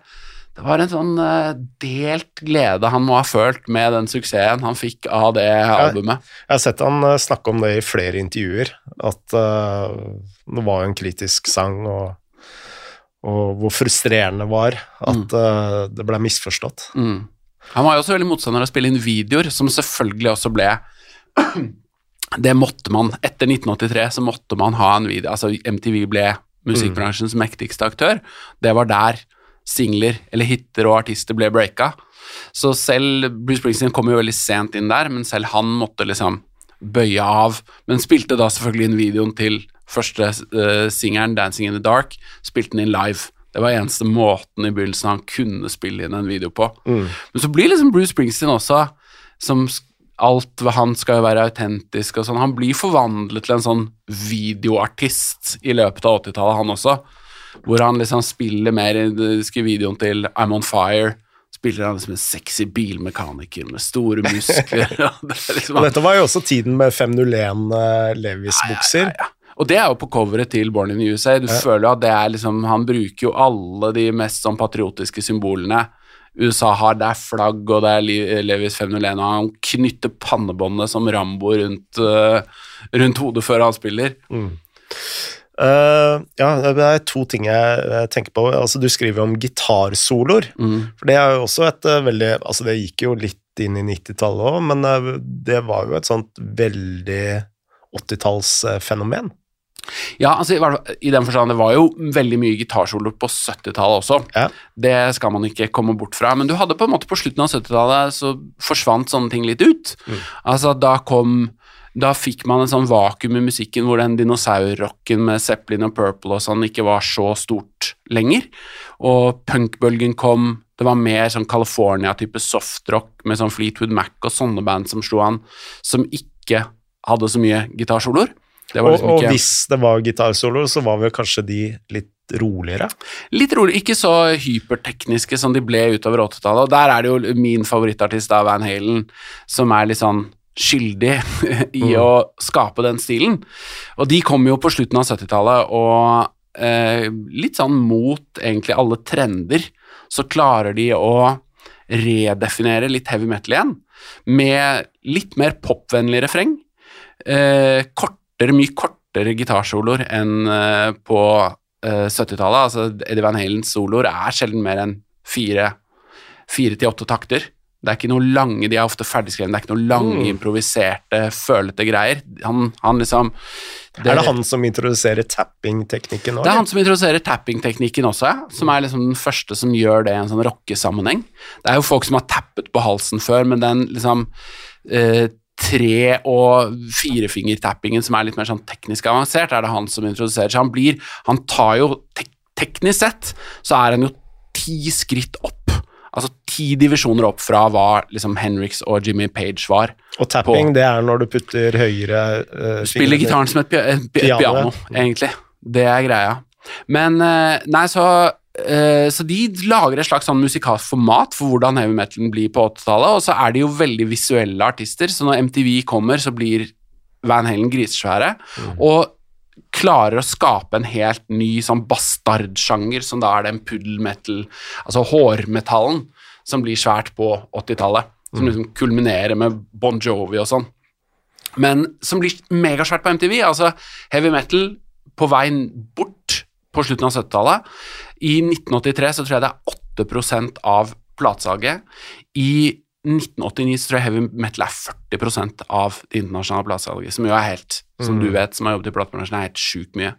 det var en sånn eh, delt glede han må ha følt med den suksessen han fikk av det albumet. Jeg har sett han eh, snakke om det i flere intervjuer, at uh, det var en kritisk sang, og, og hvor frustrerende det var at eh, det ble misforstått. Mm. Han var jo også veldig motstander av å spille inn videoer, som selvfølgelig også ble *clears throat* Det måtte man. Etter 1983 så måtte man ha en video. Altså MTV ble musikkbransjens mektigste aktør. Det var der singler eller hiter og artister ble breaka. Så selv Bruce Springsteen kom jo veldig sent inn der, men selv han måtte liksom bøye av. Men spilte da selvfølgelig inn videoen til første uh, singelen, 'Dancing in the Dark', spilte den inn live. Det var eneste måten i begynnelsen han kunne spille inn en video på. Men så blir liksom Bruce Springsteen også, som alt ved han skal jo være autentisk og sånn, han blir forvandlet til en sånn videoartist i løpet av 80-tallet, han også. Hvor han liksom spiller mer i den husker videoen til I'm On Fire. Spiller han liksom en sexy bilmekaniker med store muskler. *laughs* det liksom, dette var jo også tiden med 501 uh, Levis-bukser. ja. Og det er jo på coveret til Born in the USA. Du føler jo at det er liksom Han bruker jo alle de mest sånn patriotiske symbolene USA har. Det er flagg, og det er Levis 501, og han knytter pannebåndet som Rambo rundt, eh, rundt hodet før han spiller. Eh, ja, det er to ting jeg tenker på. Altså, du skriver om gitarsoloer. Mm. For det er jo også et uh, veldig Altså, det gikk jo litt inn i 90-tallet òg, men uh, det var jo et sånt veldig 80-tallsfenomen. Ja, altså i, i den forstand, det var jo veldig mye gitarsoloer på 70-tallet også. Ja. Det skal man ikke komme bort fra. Men du hadde på en måte på slutten av 70-tallet så forsvant sånne ting litt ut. Mm. Altså da kom Da fikk man en sånn vakuum i musikken hvor den dinosaurrocken med Zeppelin og Purple og sånn ikke var så stort lenger. Og punkbølgen kom. Det var mer sånn California-type softrock med sånn Fleetwood Mac og sånne band som slo an, som ikke hadde så mye gitarsoloer. Liksom Og, og hvis det var gitarsoloer, så var vel kanskje de litt roligere. Litt rolig, ikke så hypertekniske som de ble utover 80-tallet. Og der er det jo min favorittartist av Van Halen, som er litt sånn skyldig *laughs* i Mm. å skape den stilen. Og de kom jo på slutten av 70-tallet, og eh, litt sånn mot egentlig alle trender, så klarer de å redefinere litt heavy metal igjen, med litt mer popvennlig refreng. Eh, kortere, mye kortere gitarsoloer enn eh, på eh, 70-tallet. Altså, Eddie Van Halens soloer er sjelden mer enn fire, fire til åtte takter. Det er ikke noe lange, De er ofte ferdigskrevne, det er ikke noe lange, Mm. improviserte, følete greier. Han, han liksom er det han som introduserer tapping-teknikken nå? det er han som introduserer tapping-teknikken også, som er liksom den første som gjør det i en sånn rockesammenheng. Det er jo folk som har tappet på halsen før, men den liksom eh, tre- og firefingertappingen som er litt mer sånn teknisk avansert, er det han som introduserer. Så han blir Han tar jo tek Teknisk sett så er han jo ti skritt opp. Altså ti divisjoner opp fra hva liksom Henriks og Jimmy Page var. Og tapping, det er når du putter høyre uh, Spiller gitaren som et, pia et, Piano, piano, egentlig. Det er greia. Men uh, Nei, så eh, Så de lager et slags sånn musikalsk format for hvordan heavy metalen blir på 80-tallet, og så er de jo veldig visuelle artister, så når MTV kommer, så blir Van Halen grisesvære, og klarer å skape en helt ny sånn bastardsjanger, som da er den puddle metal, altså hårmetallen, som blir svært på 80-tallet, som liksom kulminerer med Bon Jovi og sånn men som blir megasvært på MTV. Altså heavy metal på vei bort på slutten av 70-tallet. I 1983 så tror jeg det er 8 av platesalget. I 1989 så tror jeg heavy metal er 40% av det internasjonale platesalget, som jo er helt, som Mm. du vet, som har jobbet i platebransjen, er helt sjukt mye.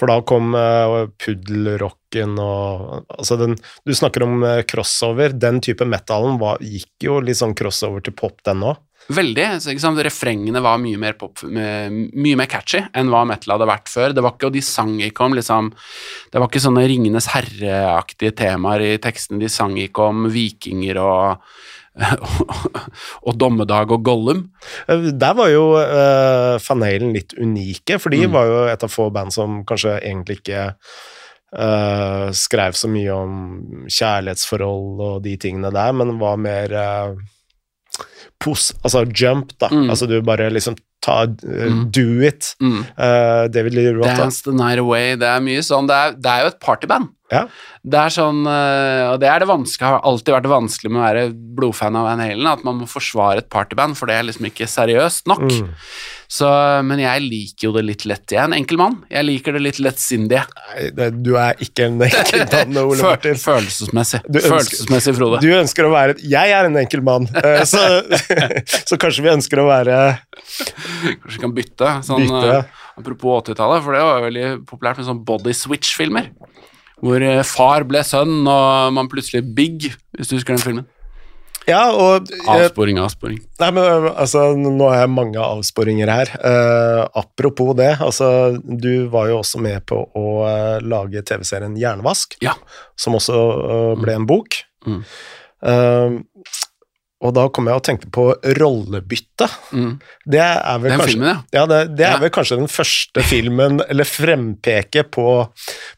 For da kom uh, puddelrocken og Altså, den Du snakker om uh, crossover. Den type metalen var, gikk jo litt sånn crossover til pop, den òg. Veldig. Så? Refrengene var mye mer, pop, mye mer catchy enn hva metal hadde vært før. Det var ikke, og de sang ikke om liksom Det var ikke sånne Ringenes herre-aktige temaer i tekstene. De sang ikke om vikinger og *laughs* og Dommedag og Gollum. Eh, Der var jo uh, Van Halen litt unike, for de Mm. var jo et av få band som kanskje egentlig ikke uh, skrev så mye om kjærlighetsforhold og de tingene der, men var mer eh, pos Altså jump, da. Mm. Altså du bare liksom ta uh, Mm. Do it. Mm. Uh, David Lee Roth. da. Dance the night away. Det er mye sånn. Det er, det er jo et partyband. Ja. Det er sånn, uh, og det er det vanskelig, har alltid vært det vanskelig med å være blodfan av Van Halen, at man må forsvare et partyband, for det er liksom ikke seriøst nok. Mm. Så, men jeg liker jo det litt lett Jeg er en enkel mann. Jeg liker det litt lettsindige. Nei, det, du er ikke en enkel *laughs* mann, Ole Martin. følelsesmessig. Ønsker- Følelsesmessig, Frode. Du ønsker å være Jeg er en enkel mann, eh, *laughs* så, *laughs* så kanskje vi ønsker å være Kanskje vi kan bytte. Sånn, Bytte. eh, apropos 80-tallet, for det var veldig populært med sånn body switch-filmer. Hvor eh, far ble sønn, og man plutselig big, hvis du husker den filmen. Ja, og eh, Avsporing, avsporing. Nei, men øh, altså, nå har jeg mange avsporinger her. Uh, apropos det, altså, du var jo også med på å uh, lage TV-serien Jernvask, Ja. som også uh, ble en bok. Mm. Og da kom jeg og tenkte på rollebytte. Mm. Det er vel Den kanskje filmen, ja. ja, det, det er Ja. vel kanskje den første filmen, eller frempeket på,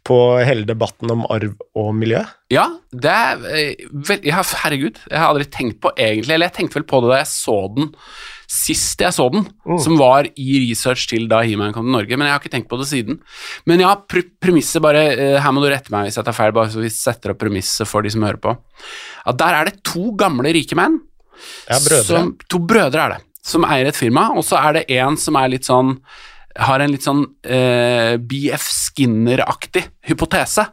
på hele debatten om arv og miljø. Ja, det er eh, vel, ja, Herregud, jeg har aldri tenkt på egentlig Eller jeg tenkte vel på det da jeg så den sist jeg så den, som var i research til da He-Man kom til Norge, men jeg har ikke tenkt på det siden. Men ja, pr premisset bare eh, Her må du rette meg hvis jeg tar feil, bare så vi setter opp premisset for de som hører på. At der er det to gamle rike menn. Ja, brødre. Som, to brødre er det, som eier et firma, og så er det en som er litt sånn har en litt sånn eh, BF Skinner-aktig hypotese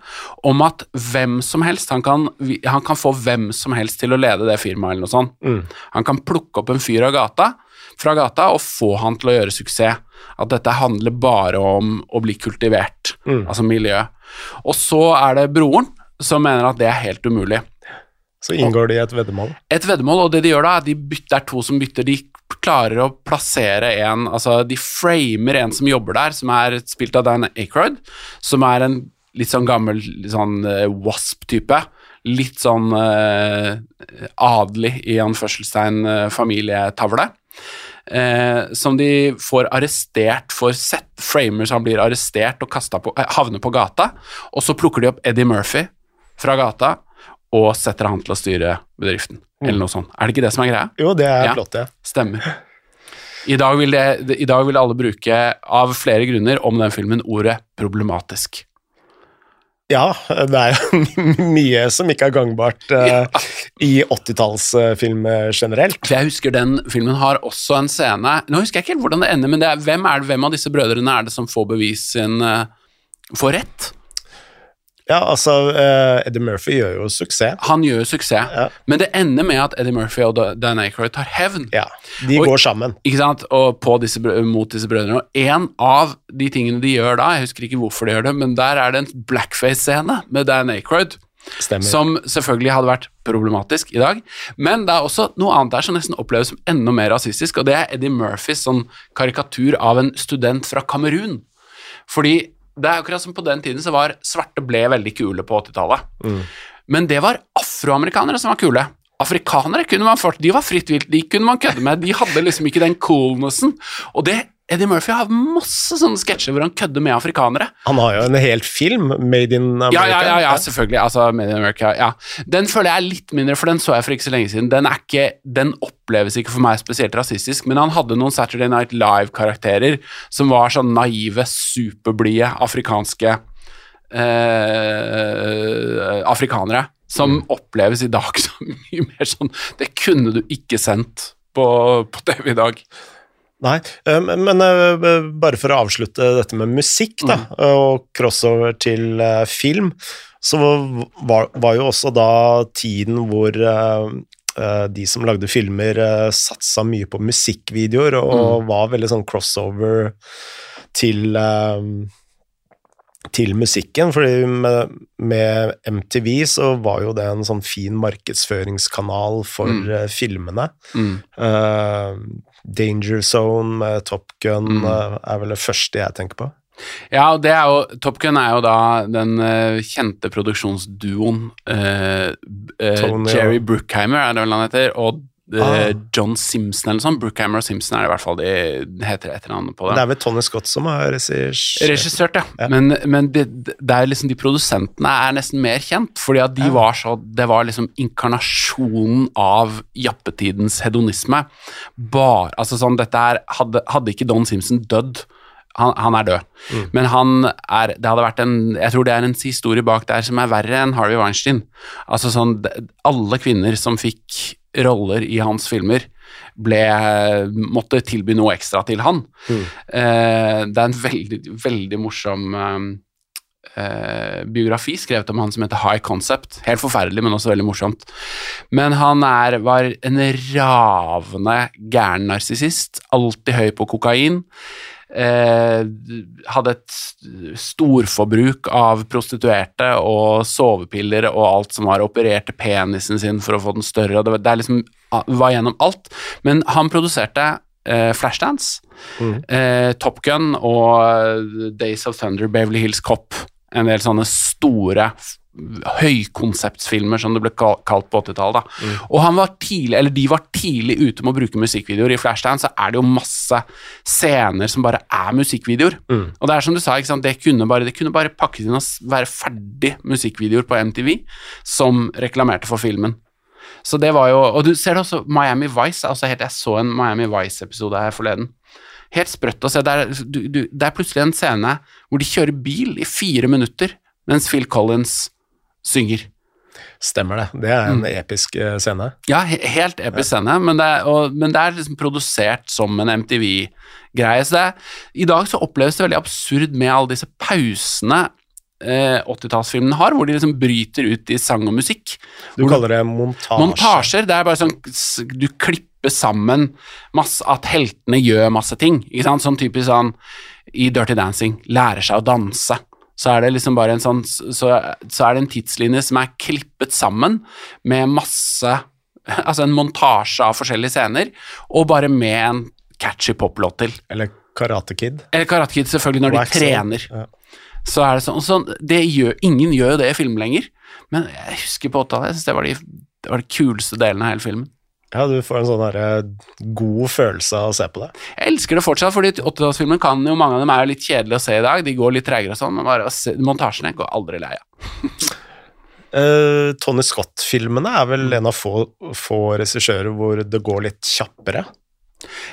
om at hvem som helst han kan, han kan få hvem som helst til å lede det firmaet, eller noe sånt. Mm. Han kan plukke opp en fyr av gata, fra gata og få han til å gjøre suksess. At dette handler bare om å bli kultivert, Mm. altså miljø. Og så er det broren som mener at det er helt umulig Så inngår de i et veddemål. et veddemål, og det de gjør da, de bytter, det er to som bytter, de klarer å plassere en, altså de framer en som jobber der, som er spilt av Dan Aykroyd, som er en litt sånn gammel litt sånn eh, wasp-type, litt sånn eh, adelig i anførselstegn eh, familietavle, eh, som de får arrestert for sett, framer han blir arrestert og på, eh, havner på gata, og så plukker de opp Eddie Murphy fra gata, og setter han til å styre bedriften, eller noe sånt. Er det ikke det som er greia? Jo, det er Ja. flott, det. Stemmer. I dag, vil det, I dag vil alle bruke, av flere grunner, om den filmen ordet problematisk. Ja, det er jo *laughs* mye som ikke er gangbart eh, i 80-tallsfilm generelt. Jeg husker den filmen har også en scene Nå husker jeg ikke helt hvordan det ender, men det er, hvem, er det, hvem av disse brødrene er det som får bevis sin uh, Får rett? Ja, altså, uh, Eddie Murphy gjør jo suksess. Han gjør jo suksess, Ja. men det ender med at Eddie Murphy og Dan Aykroyd tar hevn. Ja, de og, går sammen. Ikke sant? Og på disse, mot disse brødrene. Og en av de tingene de gjør da, jeg husker ikke hvorfor de gjør det, men der er det en blackface-scene med Dan Aykroyd, Stemmer. som selvfølgelig hadde vært problematisk i dag. Men det er også noe annet der som nesten oppleves som enda mer rasistisk, og det er Eddie Murphys sånn karikatur av en student fra Kamerun. Fordi det er akkurat som på den tiden så var svarte ble veldig kule på 80-tallet. Men det var afroamerikanere som var kule. Afrikanere kunne man fort, de var fritt vilt, de kunne man kødde med. De hadde liksom ikke den coolnessen. Og det Eddie Murphy har masse sånne sketsjer hvor han kødder med afrikanere. Han har jo en hel film, Made in America. Ja, ja, ja, ja selvfølgelig. Altså, Made in America, ja. Den føler jeg er litt mindre, for den så jeg for ikke så lenge siden. Den, ikke, den oppleves ikke for meg spesielt rasistisk, men han hadde noen Saturday Night Live-karakterer som var sånn naive, superblide afrikanske eh, afrikanere, som oppleves i dag *laughs* som mye mer sånn Det kunne du ikke sendt på, på TV i dag. Nei, eh, men eh, bare for å avslutte dette med musikk, da, og crossover til eh, film, så var, var jo også da tiden hvor eh, eh, de som lagde filmer, satsa mye på musikkvideoer, og var veldig sånn crossover til eh, til musikken, fordi med, med MTV så var jo det en sånn fin markedsføringskanal for Mm. eh, filmene. Mm. Eh, Danger Zone med Top Gun Mm. eh, er vel det første jeg tenker på. Ja, og det er jo Top Gun er jo da den uh, kjente produksjonsduoen uh, uh, Jerry Bruckheimer, er det vel han heter, og Ah. John Simpson eller sånn. Brookhammer og Simpson er det i hvert fall de heter et eller annet på Det det. er vel Tony Scott som har regissert Regissert, ja. Ja. Men, men det, det er liksom de produsentene er nesten mer kjent, fordi at de Ja. var så Det var liksom inkarnasjonen av jappetidens hedonisme. Bare Altså sånn, dette her Hadde, hadde ikke Don Simpson dødd han, han er død, Mm. men han er Det hadde vært en Jeg tror det er en historie bak der som er verre enn Harvey Weinstein. Altså sånn Alle kvinner som fikk roller i hans filmer, ble Måtte tilby noe ekstra til han. Mm. Eh, det er en veldig, veldig morsom eh, eh, biografi skrevet om han som heter High Concept. Helt forferdelig, men også veldig morsomt. Men han er, var en ravende gæren narsissist. Alltid høy på kokain. Eh, hadde et storforbruk av prostituerte og sovepiller og alt som var. Opererte penisen sin for å få den større. Det var, det liksom, var gjennom alt. Men han produserte eh, Flashdance, Mm. eh, Top Gun og Days of Thunder, Beverly Hills Cop. En del sånne store høykonseptfilmer, som det ble kalt på 80-tallet. da. Og han var tidlig, eller de var tidlig ute med å bruke musikkvideoer. I Flashdance så er det jo masse scener som bare er musikkvideoer. Og det er som du sa? Det, kunne bare, det kunne bare pakkes inn og være ferdig musikkvideoer på MTV som reklamerte for filmen. Så det var jo, Og du ser det også, Miami Vice altså helt, Jeg så en Miami Vice-episode her forleden. Helt sprøtt å se. Det er, du, du, det er plutselig en scene hvor de kjører bil i fire minutter mens Phil Collins synger. Stemmer det. Det er en episk eh, scene. Ja, he helt episk scene, men det, er, og, men det er liksom produsert som en MTV-greie. Så det er, I dag så oppleves det veldig absurd med alle disse pausene eh, 80-tallsfilmene har, hvor de liksom bryter ut i sang og musikk. Du kaller det montasje. Montasjer, det er bare sånn Du klipper sammen masse, at heltene gjør masse ting. Ikke sant? Sånn typisk sånn i Dirty Dancing, lærer seg å danse. Så er det liksom bare en sånn Så, så er det en tidslinje som er klippet sammen med masse *laughs* Altså en montasje av forskjellige scener, og bare med en catchy poplåt til. Eller Karate Kid. Eller Karate Kid, selvfølgelig, når de Wax on. trener. Ja. Så er det sånn, sånn det gjør, Ingen gjør jo det i film lenger, men jeg husker på 80-tallet, jeg synes det var de, det var de kuleste delene av hele filmen. Ja, du får en sånn der, god følelse av å se på det. Jeg elsker det fortsatt, fordi 80-tallsfilmen kan jo mange av dem er litt kjedelige å se i dag. De går litt tregere og sånn, men bare se, montasjene går aldri lei av. uh, Tony Scott-filmene er vel en av få, få regissører hvor det går litt kjappere.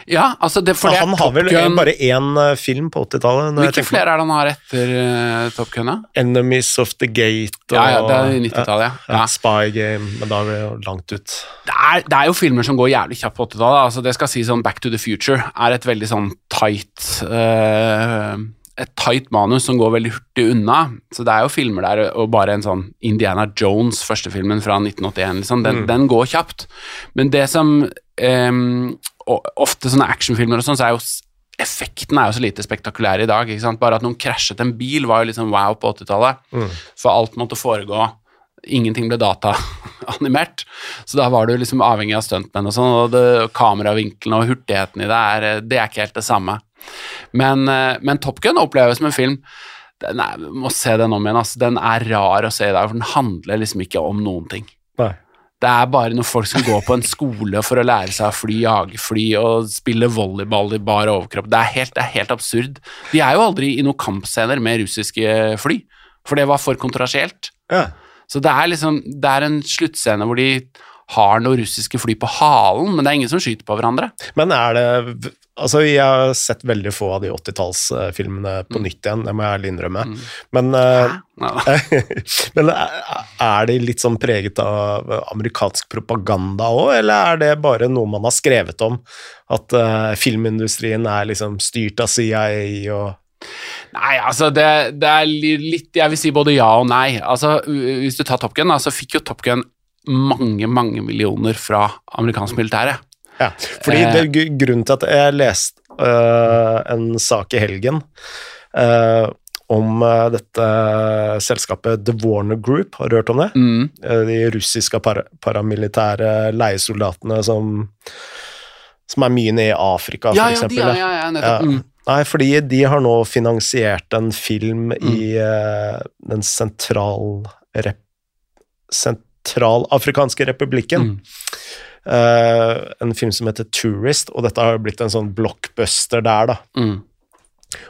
Ja, altså det, for er han har vel Gun. bare én eh, film på 80-tallet. Hvilke flere er det han har etter uh, Top Gun, da? Enemies of the Gate og Ja, ja, det er 90-tallet, ja. ja, ja. Spy Game, men da er vi jo langt ut. Det er, det er jo filmer som går jævlig kjapt på 80-tallet. Altså det skal si sånn Back to the Future er et veldig sånn tight eh, Et tight manus som går veldig hurtig unna. Så det er jo filmer der, og bare en sånn Indiana Jones, første filmen fra 1981, liksom, den, den går kjapt. Men det som um, og Ofte sånne actionfilmer og sånn, så er jo effekten er jo så lite spektakulær i dag. ikke sant? Bare at noen krasjet en bil, var jo liksom wow på 80-tallet. For alt måtte foregå Ingenting ble dataanimert. Så da var du liksom avhengig av stuntmenn og sånn, og det, kameravinkelen og hurtigheten i det er, det er ikke helt det samme. Men, eh, men Top Gun oppleves som en film den er, Må se den om igjen. Altså. Den er rar å se i dag, for den handler liksom ikke om noen ting. Nei. Det er bare når folk skal gå på en skole for å lære seg å fly, jage fly og spille volleyball i bar overkropp. Det er, helt, det er helt absurd. De er jo aldri i noen kampscener med russiske fly, for det var for kontrasielt. Ja. Så det er liksom Det er en sluttscene hvor de har noen russiske fly på halen, men det er ingen som skyter på hverandre. Men er det Altså, jeg har sett veldig få av de 80-tallsfilmene Mm. på nytt igjen, det må jeg ærlig innrømme. Men, uh, *laughs* men er er de litt sånn preget av amerikansk propaganda òg, eller er det bare noe man har skrevet om? At uh, filmindustrien er liksom styrt av CIA og Nei, altså det, det er litt Jeg vil si både ja og nei. Altså, Hvis du tar Top Gun, så så fikk jo Top Gun mange, mange millioner fra amerikansk militære. Ja, fordi Eh. det, gru- grunnen til at jeg leste uh, en sak i helgen uh, om uh, dette selskapet The Warner Group, har du hørt om det? Mm. De russiske para paramilitære leiesoldatene som, som er mye nede i Afrika, Ja, for ja, ja, ja, ja, nettopp. Mm. Nei, fordi de har nå finansiert en film i eh, den sentral... Rep sentralafrikanske republikken. Mm. Eh, en film som heter Tourist, og dette har blitt en sånn blockbuster der, da. Mm.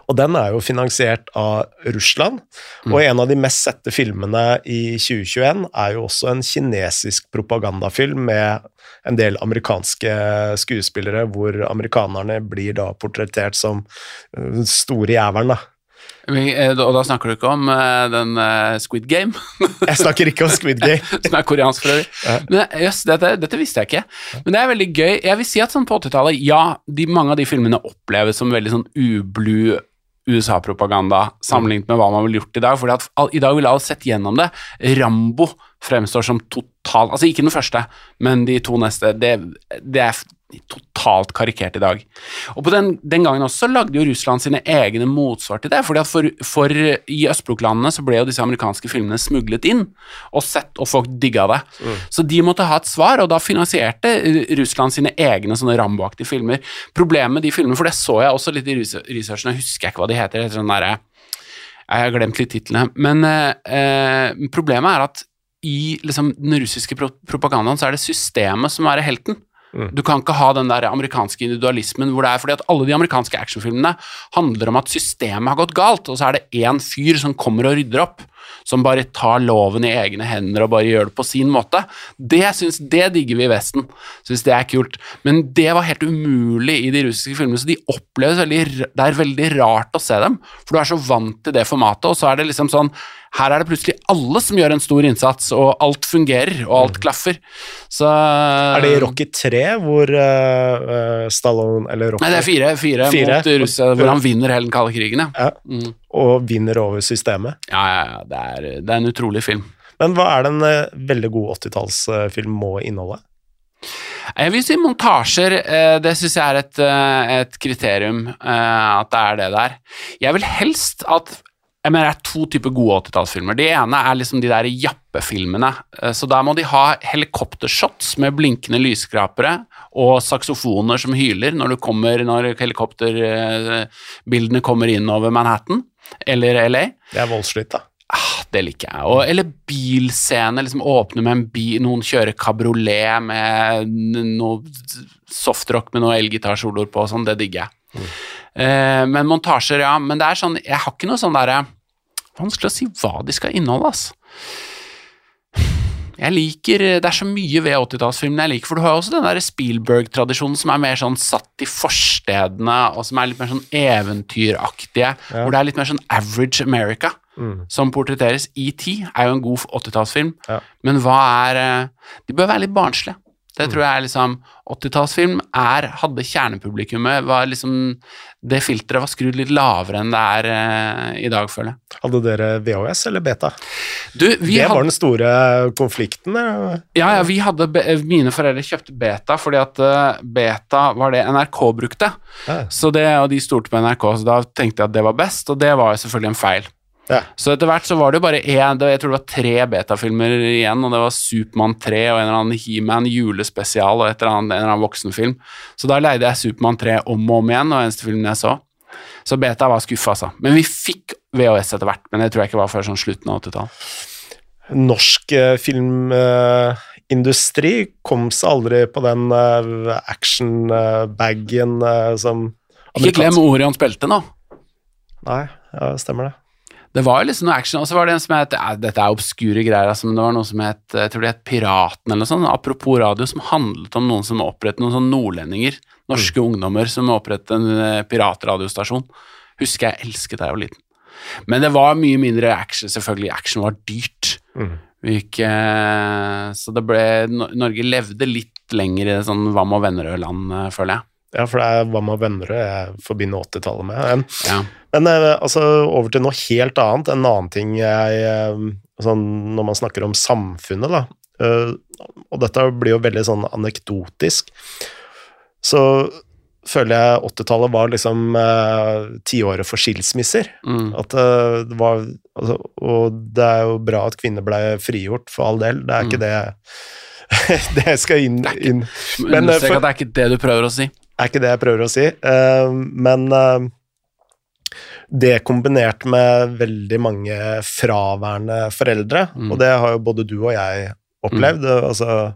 Og den er jo finansiert av Russland, og en av de mest sette filmene i 2021 er jo også en kinesisk propagandafilm med en del amerikanske skuespillere, hvor amerikanerne blir da portrettert som uh, store jævelen, da. Eh, Og da snakker du ikke om eh, den eh, Squid Game, *laughs* Jeg snakker ikke om Squid Game. *laughs* som er koreansk for øvrig. Ja. Men jøss, dette, dette visste jeg ikke. Men det er veldig gøy. Jeg vil si at sånn på 80-tallet, ja, de, mange av de filmene oppleves som veldig sånn ublu USA-propaganda sammenlignet med hva man ville gjort i dag. fordi at I dag ville alle sett gjennom det. Rambo fremstår som total Altså ikke den første, men de to neste. Det, det er totalt karikert i dag. Og på den, den gangen også lagde jo Russland sine egne motsvar til det. fordi at for, for I østblokklandene så ble jo disse amerikanske filmene smuglet inn og sett, og folk digga det. Så de måtte ha et svar, og da finansierte eh, Russland sine egne sånne Rambo-aktige filmer. Problemet med de filmene, for det så jeg også litt i res- researchen, jeg husker ikke hva de heter, heter sånn derre Jeg har glemt litt titlene. Men eh, eh, problemet er at i liksom, den russiske propagandaen så er det systemet som er helten. Mm. Du kan ikke ha den der amerikanske individualismen hvor det er fordi at alle de amerikanske actionfilmene handler om at systemet har gått galt, og så er det én fyr som kommer og rydder opp. Som bare tar loven i egne hender og bare gjør det på sin måte. Det synes, det digger vi i Vesten. Syns det er kult. Men det var helt umulig i de russiske filmene, så de oppleves veldig Det er veldig rart å se dem, for du er så vant til det formatet, og så er det liksom sånn her er det plutselig alle som gjør en stor innsats, og alt fungerer, og alt klaffer. Så Er det i Rocky 3 hvor uh, Stallone Eller Rocky Nei, det er fire, fire, Fire. mot Russia, hvor han vinner hele den kalde krigen, ja. Ja, Mm. Og vinner over systemet. Ja, ja, ja. Det er, det er en utrolig film. Men hva er det en eh, veldig god 80-tallsfilm må inneholde? Jeg vil si montasjer, eh, det syns jeg er et, eh, et kriterium, at det er det der. Jeg vil helst at jeg mener Det er to typer gode 80-tallsfilmer. Det ene er liksom de der jappefilmene. Så da må de ha helikoptershots med blinkende lysskrapere og saksofoner som hyler når, kommer, når helikopterbildene kommer inn over Manhattan eller LA. Det er voldslitt, da. Ah, det liker jeg. Og, eller bilscene, liksom åpne med en bil, noen kjører kabriolet med noe softrock med noe elgitarsoloer på og sånn, det digger jeg. Eh, men montasjer, ja. Men det er sånn, jeg har ikke noe sånn derre Vanskelig å si hva de skal inneholde, ass. Jeg liker, Det er så mye ved 80-tallsfilmene jeg liker, for du har jo også den der Spielberg-tradisjonen som er mer sånn satt i forstedene, og som er litt mer sånn eventyraktige, hvor det er litt mer sånn average America Mm. som portretteres. ET er jo en god 80-tallsfilm, Ja. men hva er eh, De bør være litt barnslige. Det tror jeg er liksom 80-tallsfilm er Hadde kjernepublikummet var liksom Det filteret var skrudd litt lavere enn det er eh, i dag, føler jeg. Hadde dere VHS eller beta? Du, vi det hadde, var den store konflikten. eh. ja, ja, vi hadde Mine foreldre kjøpte beta fordi at eh, beta var det NRK brukte. Ja. Så det, og de stolte på NRK, så da tenkte jeg at det var best, og det var jo selvfølgelig en feil. Ja. Så etter hvert så var det jo bare én, jeg tror det var tre betafilmer igjen, og det var Supermann 3 og en eller annen He-Man julespesial og et eller annet, en eller annen voksenfilm. Så da leide jeg Supermann 3 om og om igjen, og eneste filmen jeg så. Så beta var skuffa, altså. Men vi fikk VHS etter hvert, men det tror jeg ikke var før sånn slutten av 80-tallet. Norsk eh, filmindustri kom seg aldri på den uh, action-bagen som Ikke glem Orions belte nå. Nei, ja, stemmer det. Det var jo liksom noe action, og så var det en som het Dette er obskure greier, altså, men det var noe som het Jeg tror det het Piraten eller noe sånt, apropos radio, som handlet om noen som opprettet noen sånne nordlendinger, norske ungdommer som opprettet en eh, piratradiostasjon. Husker jeg elsket da jeg var liten. Men det var mye mindre action, selvfølgelig. Action var dyrt. Mm. Gikk, eh, så det ble Norge levde litt lenger i sånn Hva med Vennerød-land, føler jeg. Ja, for det er hva med Vennerød jeg forbinder 80-tallet med. Men, Ja. men eh, altså, over til noe helt annet. En annen ting jeg eh, sånn, Når man snakker om samfunnet, da. eh, og dette blir jo veldig sånn anekdotisk. Så føler jeg 80-tallet var liksom eh, tiåret for skilsmisser. Mm. At eh, det var altså, Og det er jo bra at kvinner ble frigjort, for all del. Det er ikke det *laughs* det skal inn, inn Men, Understrek at det er ikke det du prøver å si. Er ikke det jeg prøver å si. Eh, men eh, det kombinert med veldig mange fraværende foreldre, Mm. og det har jo både du og jeg opplevd, altså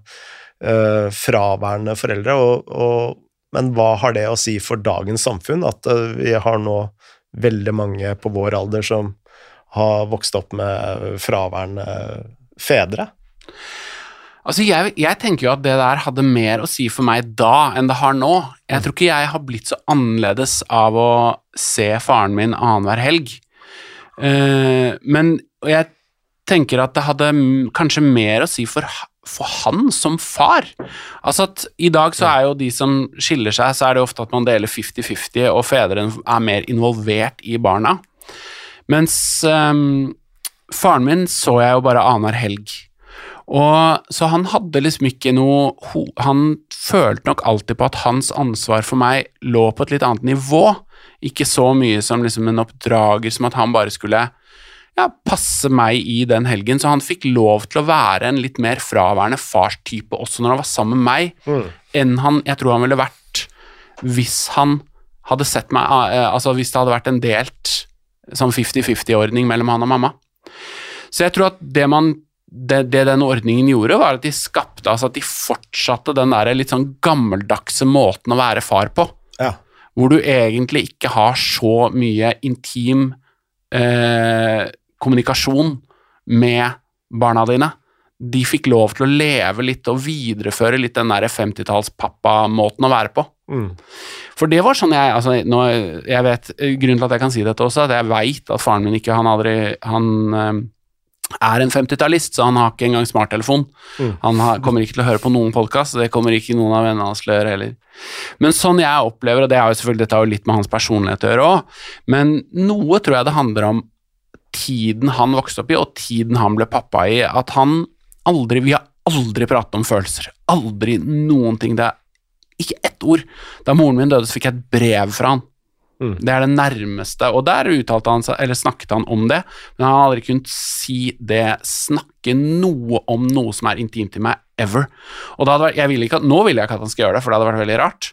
eh, fraværende foreldre, og, og, men hva har det å si for dagens samfunn, at vi har nå veldig mange på vår alder som har vokst opp med fraværende fedre? Altså, jeg, jeg tenker jo at det der hadde mer å si for meg da enn det har nå. Jeg tror ikke jeg har blitt så annerledes av å se faren min annenhver helg. Uh, men jeg tenker at det hadde kanskje mer å si for, for han som far. Altså at i dag så er jo de som skiller seg, så er det ofte at man deler 50-50, og fedrene er mer involvert i barna. Mens um, faren min så jeg jo bare annenhver helg. Og Så han hadde liksom ikke noe Han følte nok alltid på at hans ansvar for meg lå på et litt annet nivå. Ikke så mye som liksom en oppdrager, som at han bare skulle ja, passe meg i den helgen. Så han fikk lov til å være en litt mer fraværende farstype også når han var sammen med meg, Mm. enn han jeg tror han ville vært hvis han hadde sett meg eh, Altså hvis det hadde vært en delt sånn 50-50-ordning mellom han og mamma. Så jeg tror at det man det, det den ordningen gjorde, var at de skapte altså at de fortsatte den der litt sånn gammeldagse måten å være far på. Ja. Hvor du egentlig ikke har så mye intim eh, kommunikasjon med barna dine. De fikk lov til å leve litt og videreføre litt den der 50-talls-pappa-måten å være på. Mm. For det var sånn jeg altså, nå, jeg vet, Grunnen til at jeg kan si dette også, at jeg veit at faren min ikke Han, aldri, han eh, er en 50-tallist, så han har ikke engang smarttelefon. Mm. Han har, kommer ikke til å høre på noen podkast, det kommer ikke noen av vennene hans til å gjøre heller. Men sånn jeg opplever, og det er jo selvfølgelig dette har jo litt med hans personlighet å gjøre òg, men noe tror jeg det handler om tiden han vokste opp i, og tiden han ble pappa i. At han aldri Vi har aldri pratet om følelser. Aldri noen ting. Det er ikke ett ord. Da moren min døde, så fikk jeg et brev fra han. Mm. Det er det nærmeste, og der uttalte han seg, eller snakket han om det, men han har aldri kunnet si det, snakke noe om noe som er intimt i meg, ever. Og vært, jeg vil ikke Nå vil jeg ikke at han skal gjøre det, for det hadde vært veldig rart.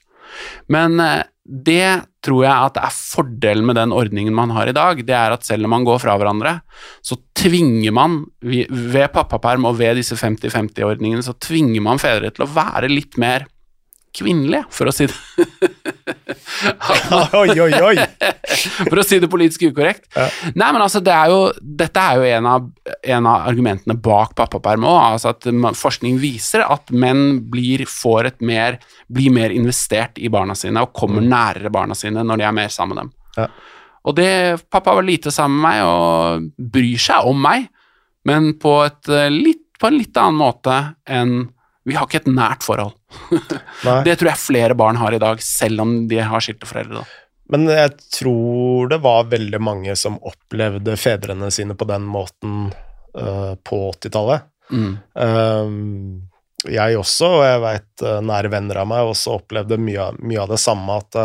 Men eh, det tror jeg at det er fordelen med den ordningen man har i dag. Det er at selv om man går fra hverandre, så tvinger man ved pappaperm og ved disse 50-50-ordningene, så tvinger man fedre til å være litt mer kvinnelige, for å si det Oi, oi, oi! *laughs* For å si det politisk ukorrekt. Ja. Nei, men altså, det er jo, dette er jo en av, en av argumentene bak pappaperm òg. Altså at forskning viser at menn blir, får et mer, blir mer investert i barna sine og kommer nærere barna sine når de er mer sammen med dem. Ja. Og det, pappa var lite sammen med meg og bryr seg om meg, men på, et, eh, litt, på en litt annen måte enn Vi har ikke et nært forhold. *laughs* Det tror jeg flere barn har i dag, selv om de har skilte foreldre. Da. Men jeg tror det var veldig mange som opplevde fedrene sine på den måten uh, på 80-tallet. Mm. Uh, jeg også, og jeg veit nære venner av meg også opplevde mye, mye av det samme. At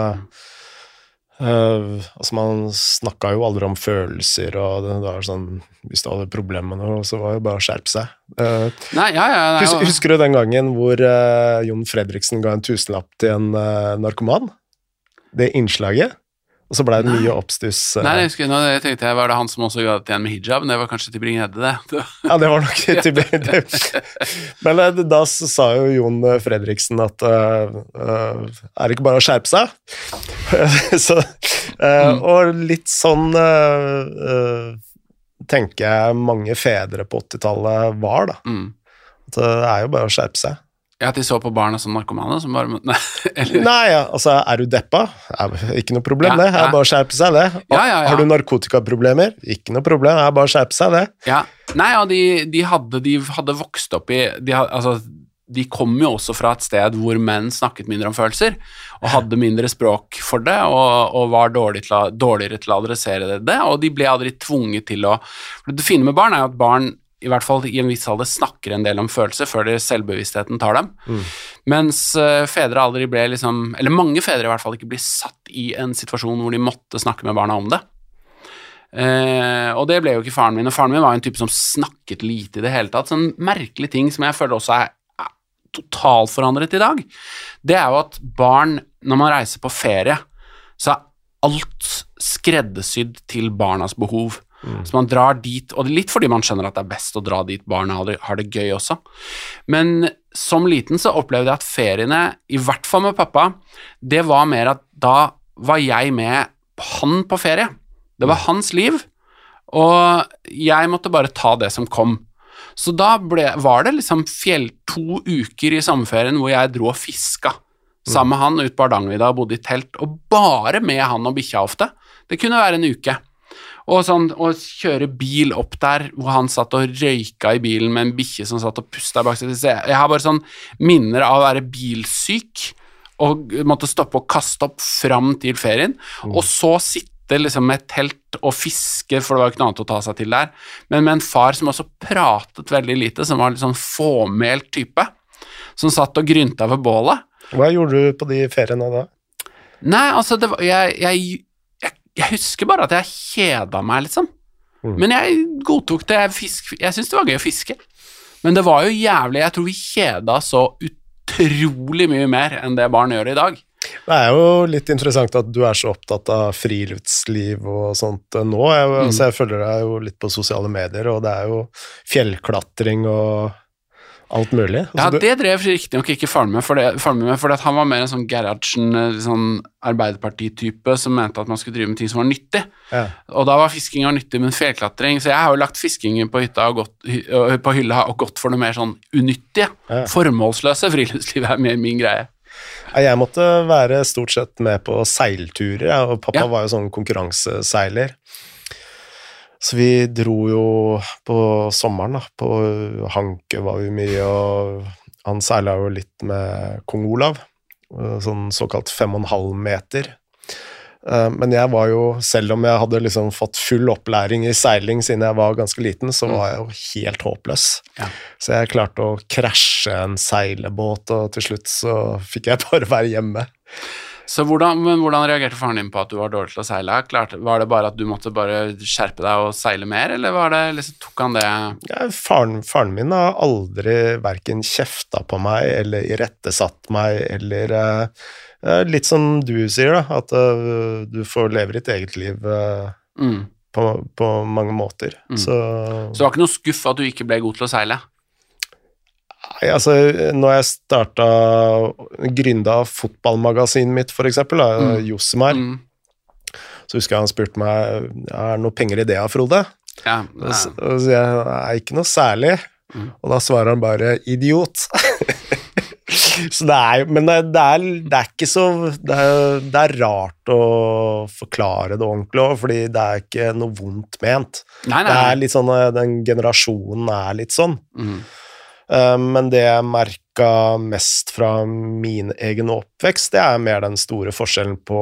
eh, altså man snakka jo aldri om følelser, og det, det var sånn Hvis du hadde problemer med noe, så var det jo bare å skjerpe seg. Uh, Nei, ja, ja, nei, Hus, husker du den gangen hvor uh, Jon Fredriksen ga en tusenlapp til en narkoman? Det innslaget? Og så blei det mye oppstuss. eh, Nei, jeg husker, nå jeg tenkte jeg, Var det han som også ga det til en med hijab? Men det var kanskje til Bring-Hedde, det. *laughs* Ja, det var nok til det. Men eh, da sa jo Jon eh, Fredriksen at uh, uh, er det ikke bare å skjerpe seg? *laughs* så, uh. Og litt sånn tenker jeg mange fedre på 80-tallet var, da. Mm. At det er jo bare å skjerpe seg. Ja, At de så på barna som narkomane? Som bare, *laughs* nei, eller, Nei, ja, altså, er du deppa? Er ikke noe problem, Ja, det. Er ja. bare å skjerpe seg, det. Ja, ja, ja. Har du narkotikaproblemer? Ikke noe problem, er bare å skjerpe seg, det. ja. Nei, ja, de, de, hadde, de hadde vokst opp i de, had- altså, de kom jo også fra et sted hvor menn snakket mindre om følelser, og hadde mindre språk for det, og, og var dårlig til, dårligere til å adressere det, og de ble aldri tvunget til å for Det fine med barn er jo at barn i hvert fall i en viss alder snakker en del om følelser før selvbevisstheten tar dem. Mm. Mens eh, fedre aldri ble liksom Eller mange fedre i hvert fall ikke blir satt i en situasjon hvor de måtte snakke med barna om det. Eh, og det ble jo ikke faren min. Og faren min var jo en type som snakket lite i det hele tatt. Sånn merkelig ting som jeg føler også er, er totalforandret i dag. Det er jo at barn, når man reiser på ferie, så er alt skreddersydd til barnas behov. Så man drar dit, og det er litt fordi man skjønner at det er best å dra dit barna har det, har det gøy også. Men som liten så opplevde jeg at feriene, i hvert fall med pappa, det var mer at da var jeg med han på ferie. Det var hans liv, og jeg måtte bare ta det som kom. Så da ble, var det liksom fjell to uker i sommerferien hvor jeg dro og fiska sammen med han ut på Hardangervidda og bodde i telt, og bare med han og bikkja ofte. Det kunne være en uke. Og sånn å kjøre bil opp der hvor han satt og røyka i bilen med en bikkje som satt og pusta bak seg. Jeg har bare sånn minner av å være bilsyk og måtte stoppe og kaste opp fram til ferien, og så sitte liksom med et telt og fiske, for det var jo ikke noe annet å ta seg til der, men med en far som også pratet veldig lite, som var litt sånn fåmælt type, som satt og grynta ved bålet. Hva gjorde du på de feriene da? Nei, altså, det var, jeg, jeg, jeg, husker bare at jeg kjeda meg, liksom. Mm. Men jeg godtok det. Jeg, fisk, jeg syntes det var gøy å fiske. Men det var jo jævlig Jeg tror vi kjeda så utrolig mye mer enn det barn gjør i dag. Det er jo litt interessant at du er så opptatt av friluftsliv og sånt eh, nå. Jeg, Mm. altså, jeg følger deg jo litt på sosiale medier, og det er jo fjellklatring og alt mulig. Ja, Altså, ja, det drev riktignok ikke faren min for det, faren min med, for han var mer en sånn Gerhardsen, sånn Arbeiderparti-type som mente at man skulle drive med ting som var nyttig. ja. Og da var fisking var nyttig, men fjellklatring Så jeg har jo lagt fiskingen på gått, på hylla og gått for noe mer sånn unyttige. Ja. Formålsløse. Friluftsliv er mer min greie. Jeg måtte være stort sett med på seilturer, og pappa Ja. var jo sånn konkurranseseiler. Så vi dro jo på sommeren, da. På Hanke var vi mye, og han seila jo litt med kong Olav. eh, Sånn såkalt fem og en halv meter. Eh, Men jeg var jo, selv om jeg hadde liksom fått full opplæring i seiling siden jeg var ganske liten, så var jeg jo helt håpløs. Ja. Så jeg klarte å krasje en seilebåt, og til slutt så fikk jeg *laughs* bare være hjemme. Så hvordan, men hvordan reagerte faren din på at du var dårlig til å seile? Klart, var det bare at du måtte bare skjerpe deg og seile mer, eller var det, liksom, tok han det Ja, faren, faren min har aldri verken kjefta på meg eller irettesatt meg, eller eh, eh, Litt som du sier, da, at eh, du får leve ditt eget liv eh, mm. på, på mange måter. Mm. Så Så det var ikke noe skuff at du ikke ble god til å seile? Nei, altså, når jeg starta Grinda fotballmagasinet mitt, eksempel, Mm. Josemar, Mm. så husker jeg han spurte meg er det noe penger i det, Frode. Ja, Og så sier jeg nei, ikke noe særlig. Mm. Og da svarer han bare 'idiot'. *laughs* så det er Men det, det, er, det er ikke så det er, det er rart å forklare det ordentlig òg, fordi det er ikke noe vondt ment. nei, Det er litt sånn eh, Den generasjonen er litt sånn. Mm. Eh, Men det jeg merka mest fra min egen oppvekst, det er mer den store forskjellen på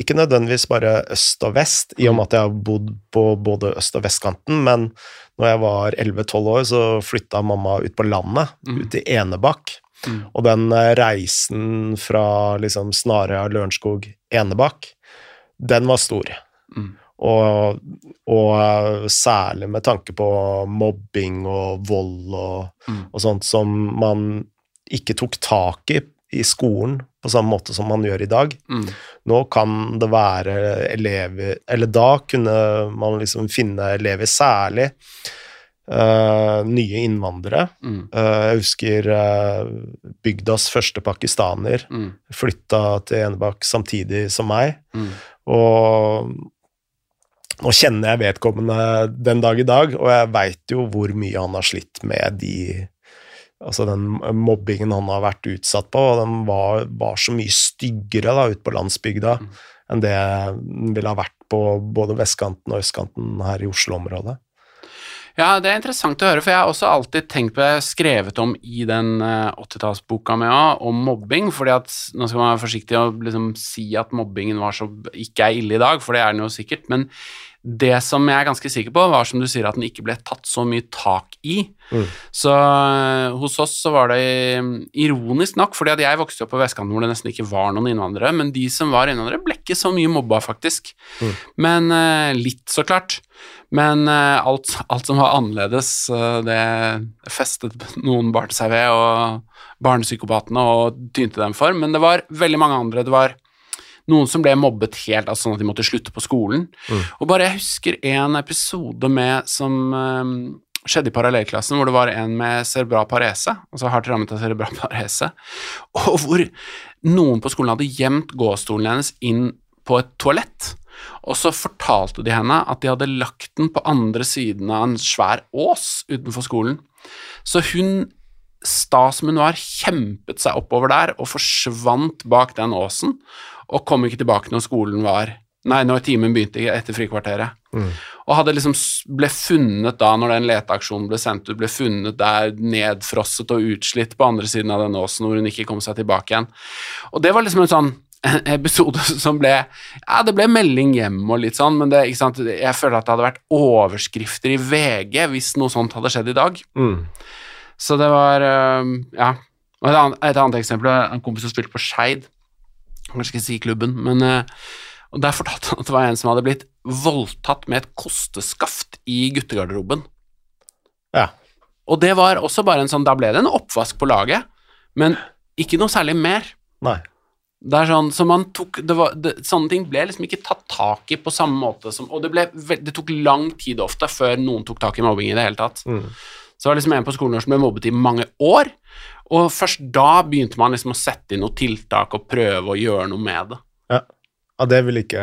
ikke nødvendigvis bare øst og vest, i og med at jeg har bodd på både øst- og vestkanten, men når jeg var 11-12 år, så flytta mamma ut på landet, Mm. ut i Enebakk. Mm. Og den eh, reisen fra liksom Snarøya, Lørenskog, Enebakk, den var stor. Mm. Og, og eh, særlig med tanke på mobbing og vold og, Mm. og sånt som man ikke tok tak i i skolen på samme måte som man gjør i dag. Mm. Nå kan det være elever Eller da kunne man liksom finne elever, særlig uh, nye innvandrere. Mm. Uh, jeg husker uh, bygdas første pakistaner Mm. flytta til Enebakk samtidig som meg. Mm. Og nå kjenner jeg vedkommende den dag i dag, og jeg veit jo hvor mye han har slitt med de Altså den mobbingen han har vært utsatt på, og den var, var så mye styggere da ute på landsbygda Mm. enn det den ville ha vært på både vestkanten og østkanten her i Oslo-området. Ja, det er interessant å høre, for jeg har også alltid tenkt på det skrevet om i den eh, 80-tallsboka mi òg, om mobbing. fordi at Nå skal man være forsiktig og liksom si at mobbingen var så, ikke er ille i dag, for det er den jo sikkert. Men det som jeg er ganske sikker på, var som du sier, at den ikke ble tatt så mye tak i. Mm. Så eh, hos oss så var det eh, ironisk nok, fordi at jeg vokste opp på vestkanten hvor det nesten ikke var noen innvandrere, men de som var innvandrere, ble ikke så mye mobba, faktisk. Mm. Men eh, litt, så klart. Men eh, alt, alt som var annerledes, det festet noen barn seg ved, og barnepsykopatene og tynte dem for. Men det var veldig mange andre. Det var noen som ble mobbet helt, altså sånn at de måtte slutte på skolen. Mm. Og bare jeg husker en episode med som eh, skjedde i parallellklassen, hvor det var en med cerebral parese, altså hardt rammet av cerebral *laughs* parese, og hvor noen på skolen hadde gjemt gåstolen hennes inn på et toalett. Og så fortalte de henne at de hadde lagt den på andre siden av en svær ås utenfor skolen. Så hun, sta som hun var, kjempet seg oppover der og forsvant bak den åsen, og kom ikke tilbake når skolen var Nei, når timen begynte etter frikvarteret. Mm. Og hadde liksom ble funnet da, når den leteaksjonen ble sendt ut, ble funnet der nedfrosset og utslitt på andre siden av den åsen hvor hun ikke kom seg tilbake igjen. Og det var liksom en sånn *laughs* episode som ble Ja, det ble melding hjem og litt sånn, men det, jeg føler at det hadde vært overskrifter i VG hvis noe sånt hadde skjedd i dag. Mm. Så det var Ja. Og et annet, et annet eksempel en kompis som spilte på Skeid. Kanskje ikke si klubben, men øh, og Der fortalte han at det var en som hadde blitt voldtatt med et kosteskaft i guttegarderoben. Ja. Og det var også bare en sånn Da ble det en oppvask på laget, men ikke noe særlig mer. Nei. Det er sånn, så man tok, det var, det, Sånne ting ble liksom ikke tatt tak i på samme måte som Og det, ble, det tok lang tid ofte før noen tok tak i mobbing i det hele tatt. Mm. Så det var liksom en på skolen som ble mobbet i mange år, og først da begynte man liksom å sette inn noen tiltak og prøve å gjøre noe med det. Ja. Ja, det ville ikke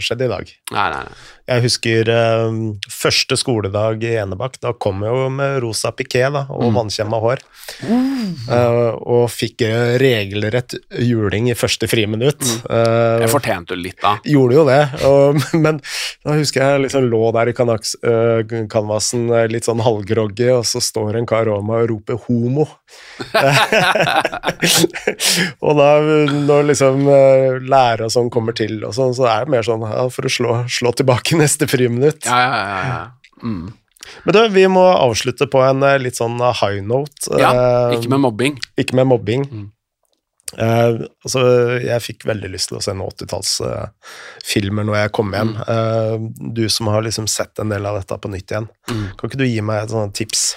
skjedd i dag. Nei, nei, nei. Jeg husker um, første skoledag i Enebakk. Da kom jeg jo med rosa piké da, og Mm. vannkjemma hår. Eh, og fikk eh, regelrett juling i første friminutt. Eh, Jeg fortjente jo litt, da. gjorde jo det, og, *laughs* men da husker jeg liksom lå der i kanaks, uh, canvasen øh, litt sånn halvgroggy, og så står en kar over meg og roper 'homo'. *laughs* *laughs* og da, når liksom lærer og sånn kommer til, og sånn, så er det mer sånn ja, for å slå, slå tilbake *laughs* neste friminutt. Ja, ja, ja. ja. Mm. Men du, vi må avslutte på en øh, litt sånn øh, high note. ja øh, ikke med mobbing. ikke med mobbing. Mm. Uh, altså, jeg fikk veldig lyst til å se noen 80-tallsfilmer når jeg kom hjem. Mm. Uh, du som har liksom sett en del av dette på nytt igjen, Mm. kan ikke du gi meg et sånt tips?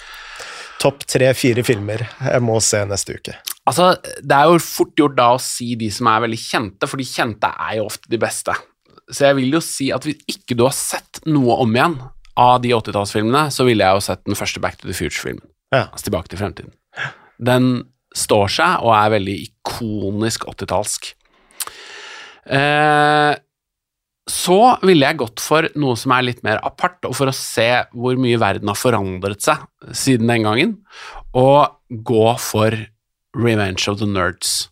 Topp tre-fire filmer jeg må se neste uke. Altså, det er jo fort gjort da å si de som er veldig kjente, for de kjente er jo ofte de beste. Så jeg vil jo si at hvis ikke du har sett noe om igjen av de 80-tallsfilmene, så ville jeg jo sett den første Back to the Future-filmen. Ja. Altså Tilbake til fremtiden. Den står seg og er veldig ikonisk 80-tallsk. Eh, så ville jeg gått for noe som er litt mer apart, og for å se hvor mye verden har forandret seg siden den gangen, og gå for Revenge of the Nerds.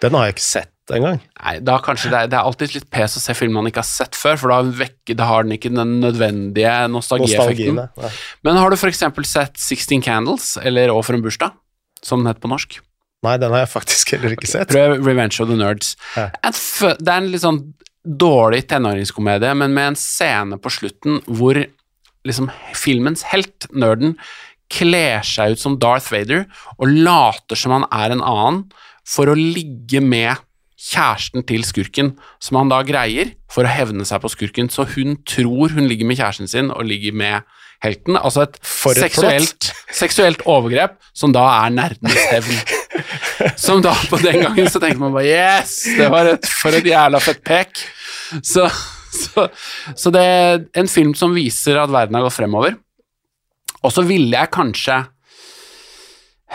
Den har jeg ikke sett engang. Nei, da kanskje det er, det er alltid litt pes å se film man ikke har sett før, for da, vekker, da har den ikke den nødvendige nostalgieffekten. Men har du eksempel sett 16 Candles, eller Å for en bursdag, som den heter på norsk? Nei, den har jeg faktisk heller ikke sett. Prøv Revenge of the Nerds. Ja. Det er en litt sånn dårlig tenåringskomedie, men med en scene på slutten hvor liksom filmens helt, nerden, kler seg ut som Darth Vader og later som han er en annen for å ligge med kjæresten til skurken, som han da greier for å hevne seg på skurken. Så hun tror hun ligger med kjæresten sin og ligger med helten. Altså et, et seksuelt, *laughs* seksuelt overgrep som da er nerdenes hevn. *laughs* Som da på den gangen så tenkte man bare Yes! Det var et, for et jævla fett pek. Så, så, så det er en film som viser at verden har gått fremover. Og så ville jeg kanskje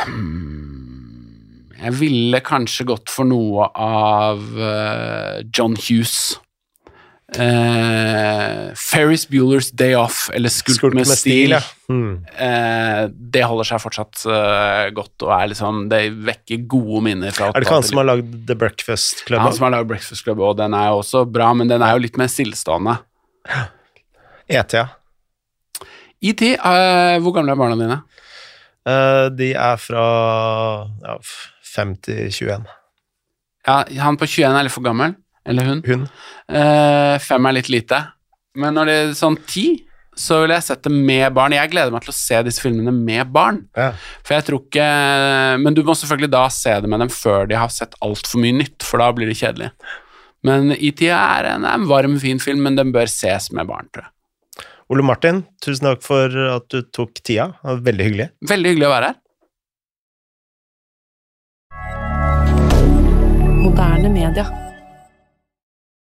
hmm, Jeg ville kanskje gått for noe av eh, John Hughes. Uh, Ferris Bueller's Day Off, eller Skult, Skult med, stil. ja. Mm. uh, det holder seg fortsatt uh, godt, og er liksom, det vekker gode minner fra Er det ikke han som har lagd The Breakfast Club? han som har lagd Breakfast Club, og den er jo også bra, men den er jo litt mer stillestående. ET, ja. IT, uh, hvor gamle er barna dine? Uh, de er fra ja, 5 til 21. Ja, han på 21 er litt for gammel, eller hun. Hun. Uh, fem er litt lite. Men når det er sånn ti, så vil jeg sett det med barn. Jeg gleder meg til å se disse filmene med barn. Ja. For jeg tror ikke Men du må selvfølgelig da se det med dem før de har sett altfor mye nytt, for da blir det kjedelig. Men IT er en, en varm, fin film, men den bør ses med barn, tror jeg. Ole Martin, tusen takk for at du tok tida. Det var Veldig hyggelig. Veldig hyggelig å være her. Moderne media.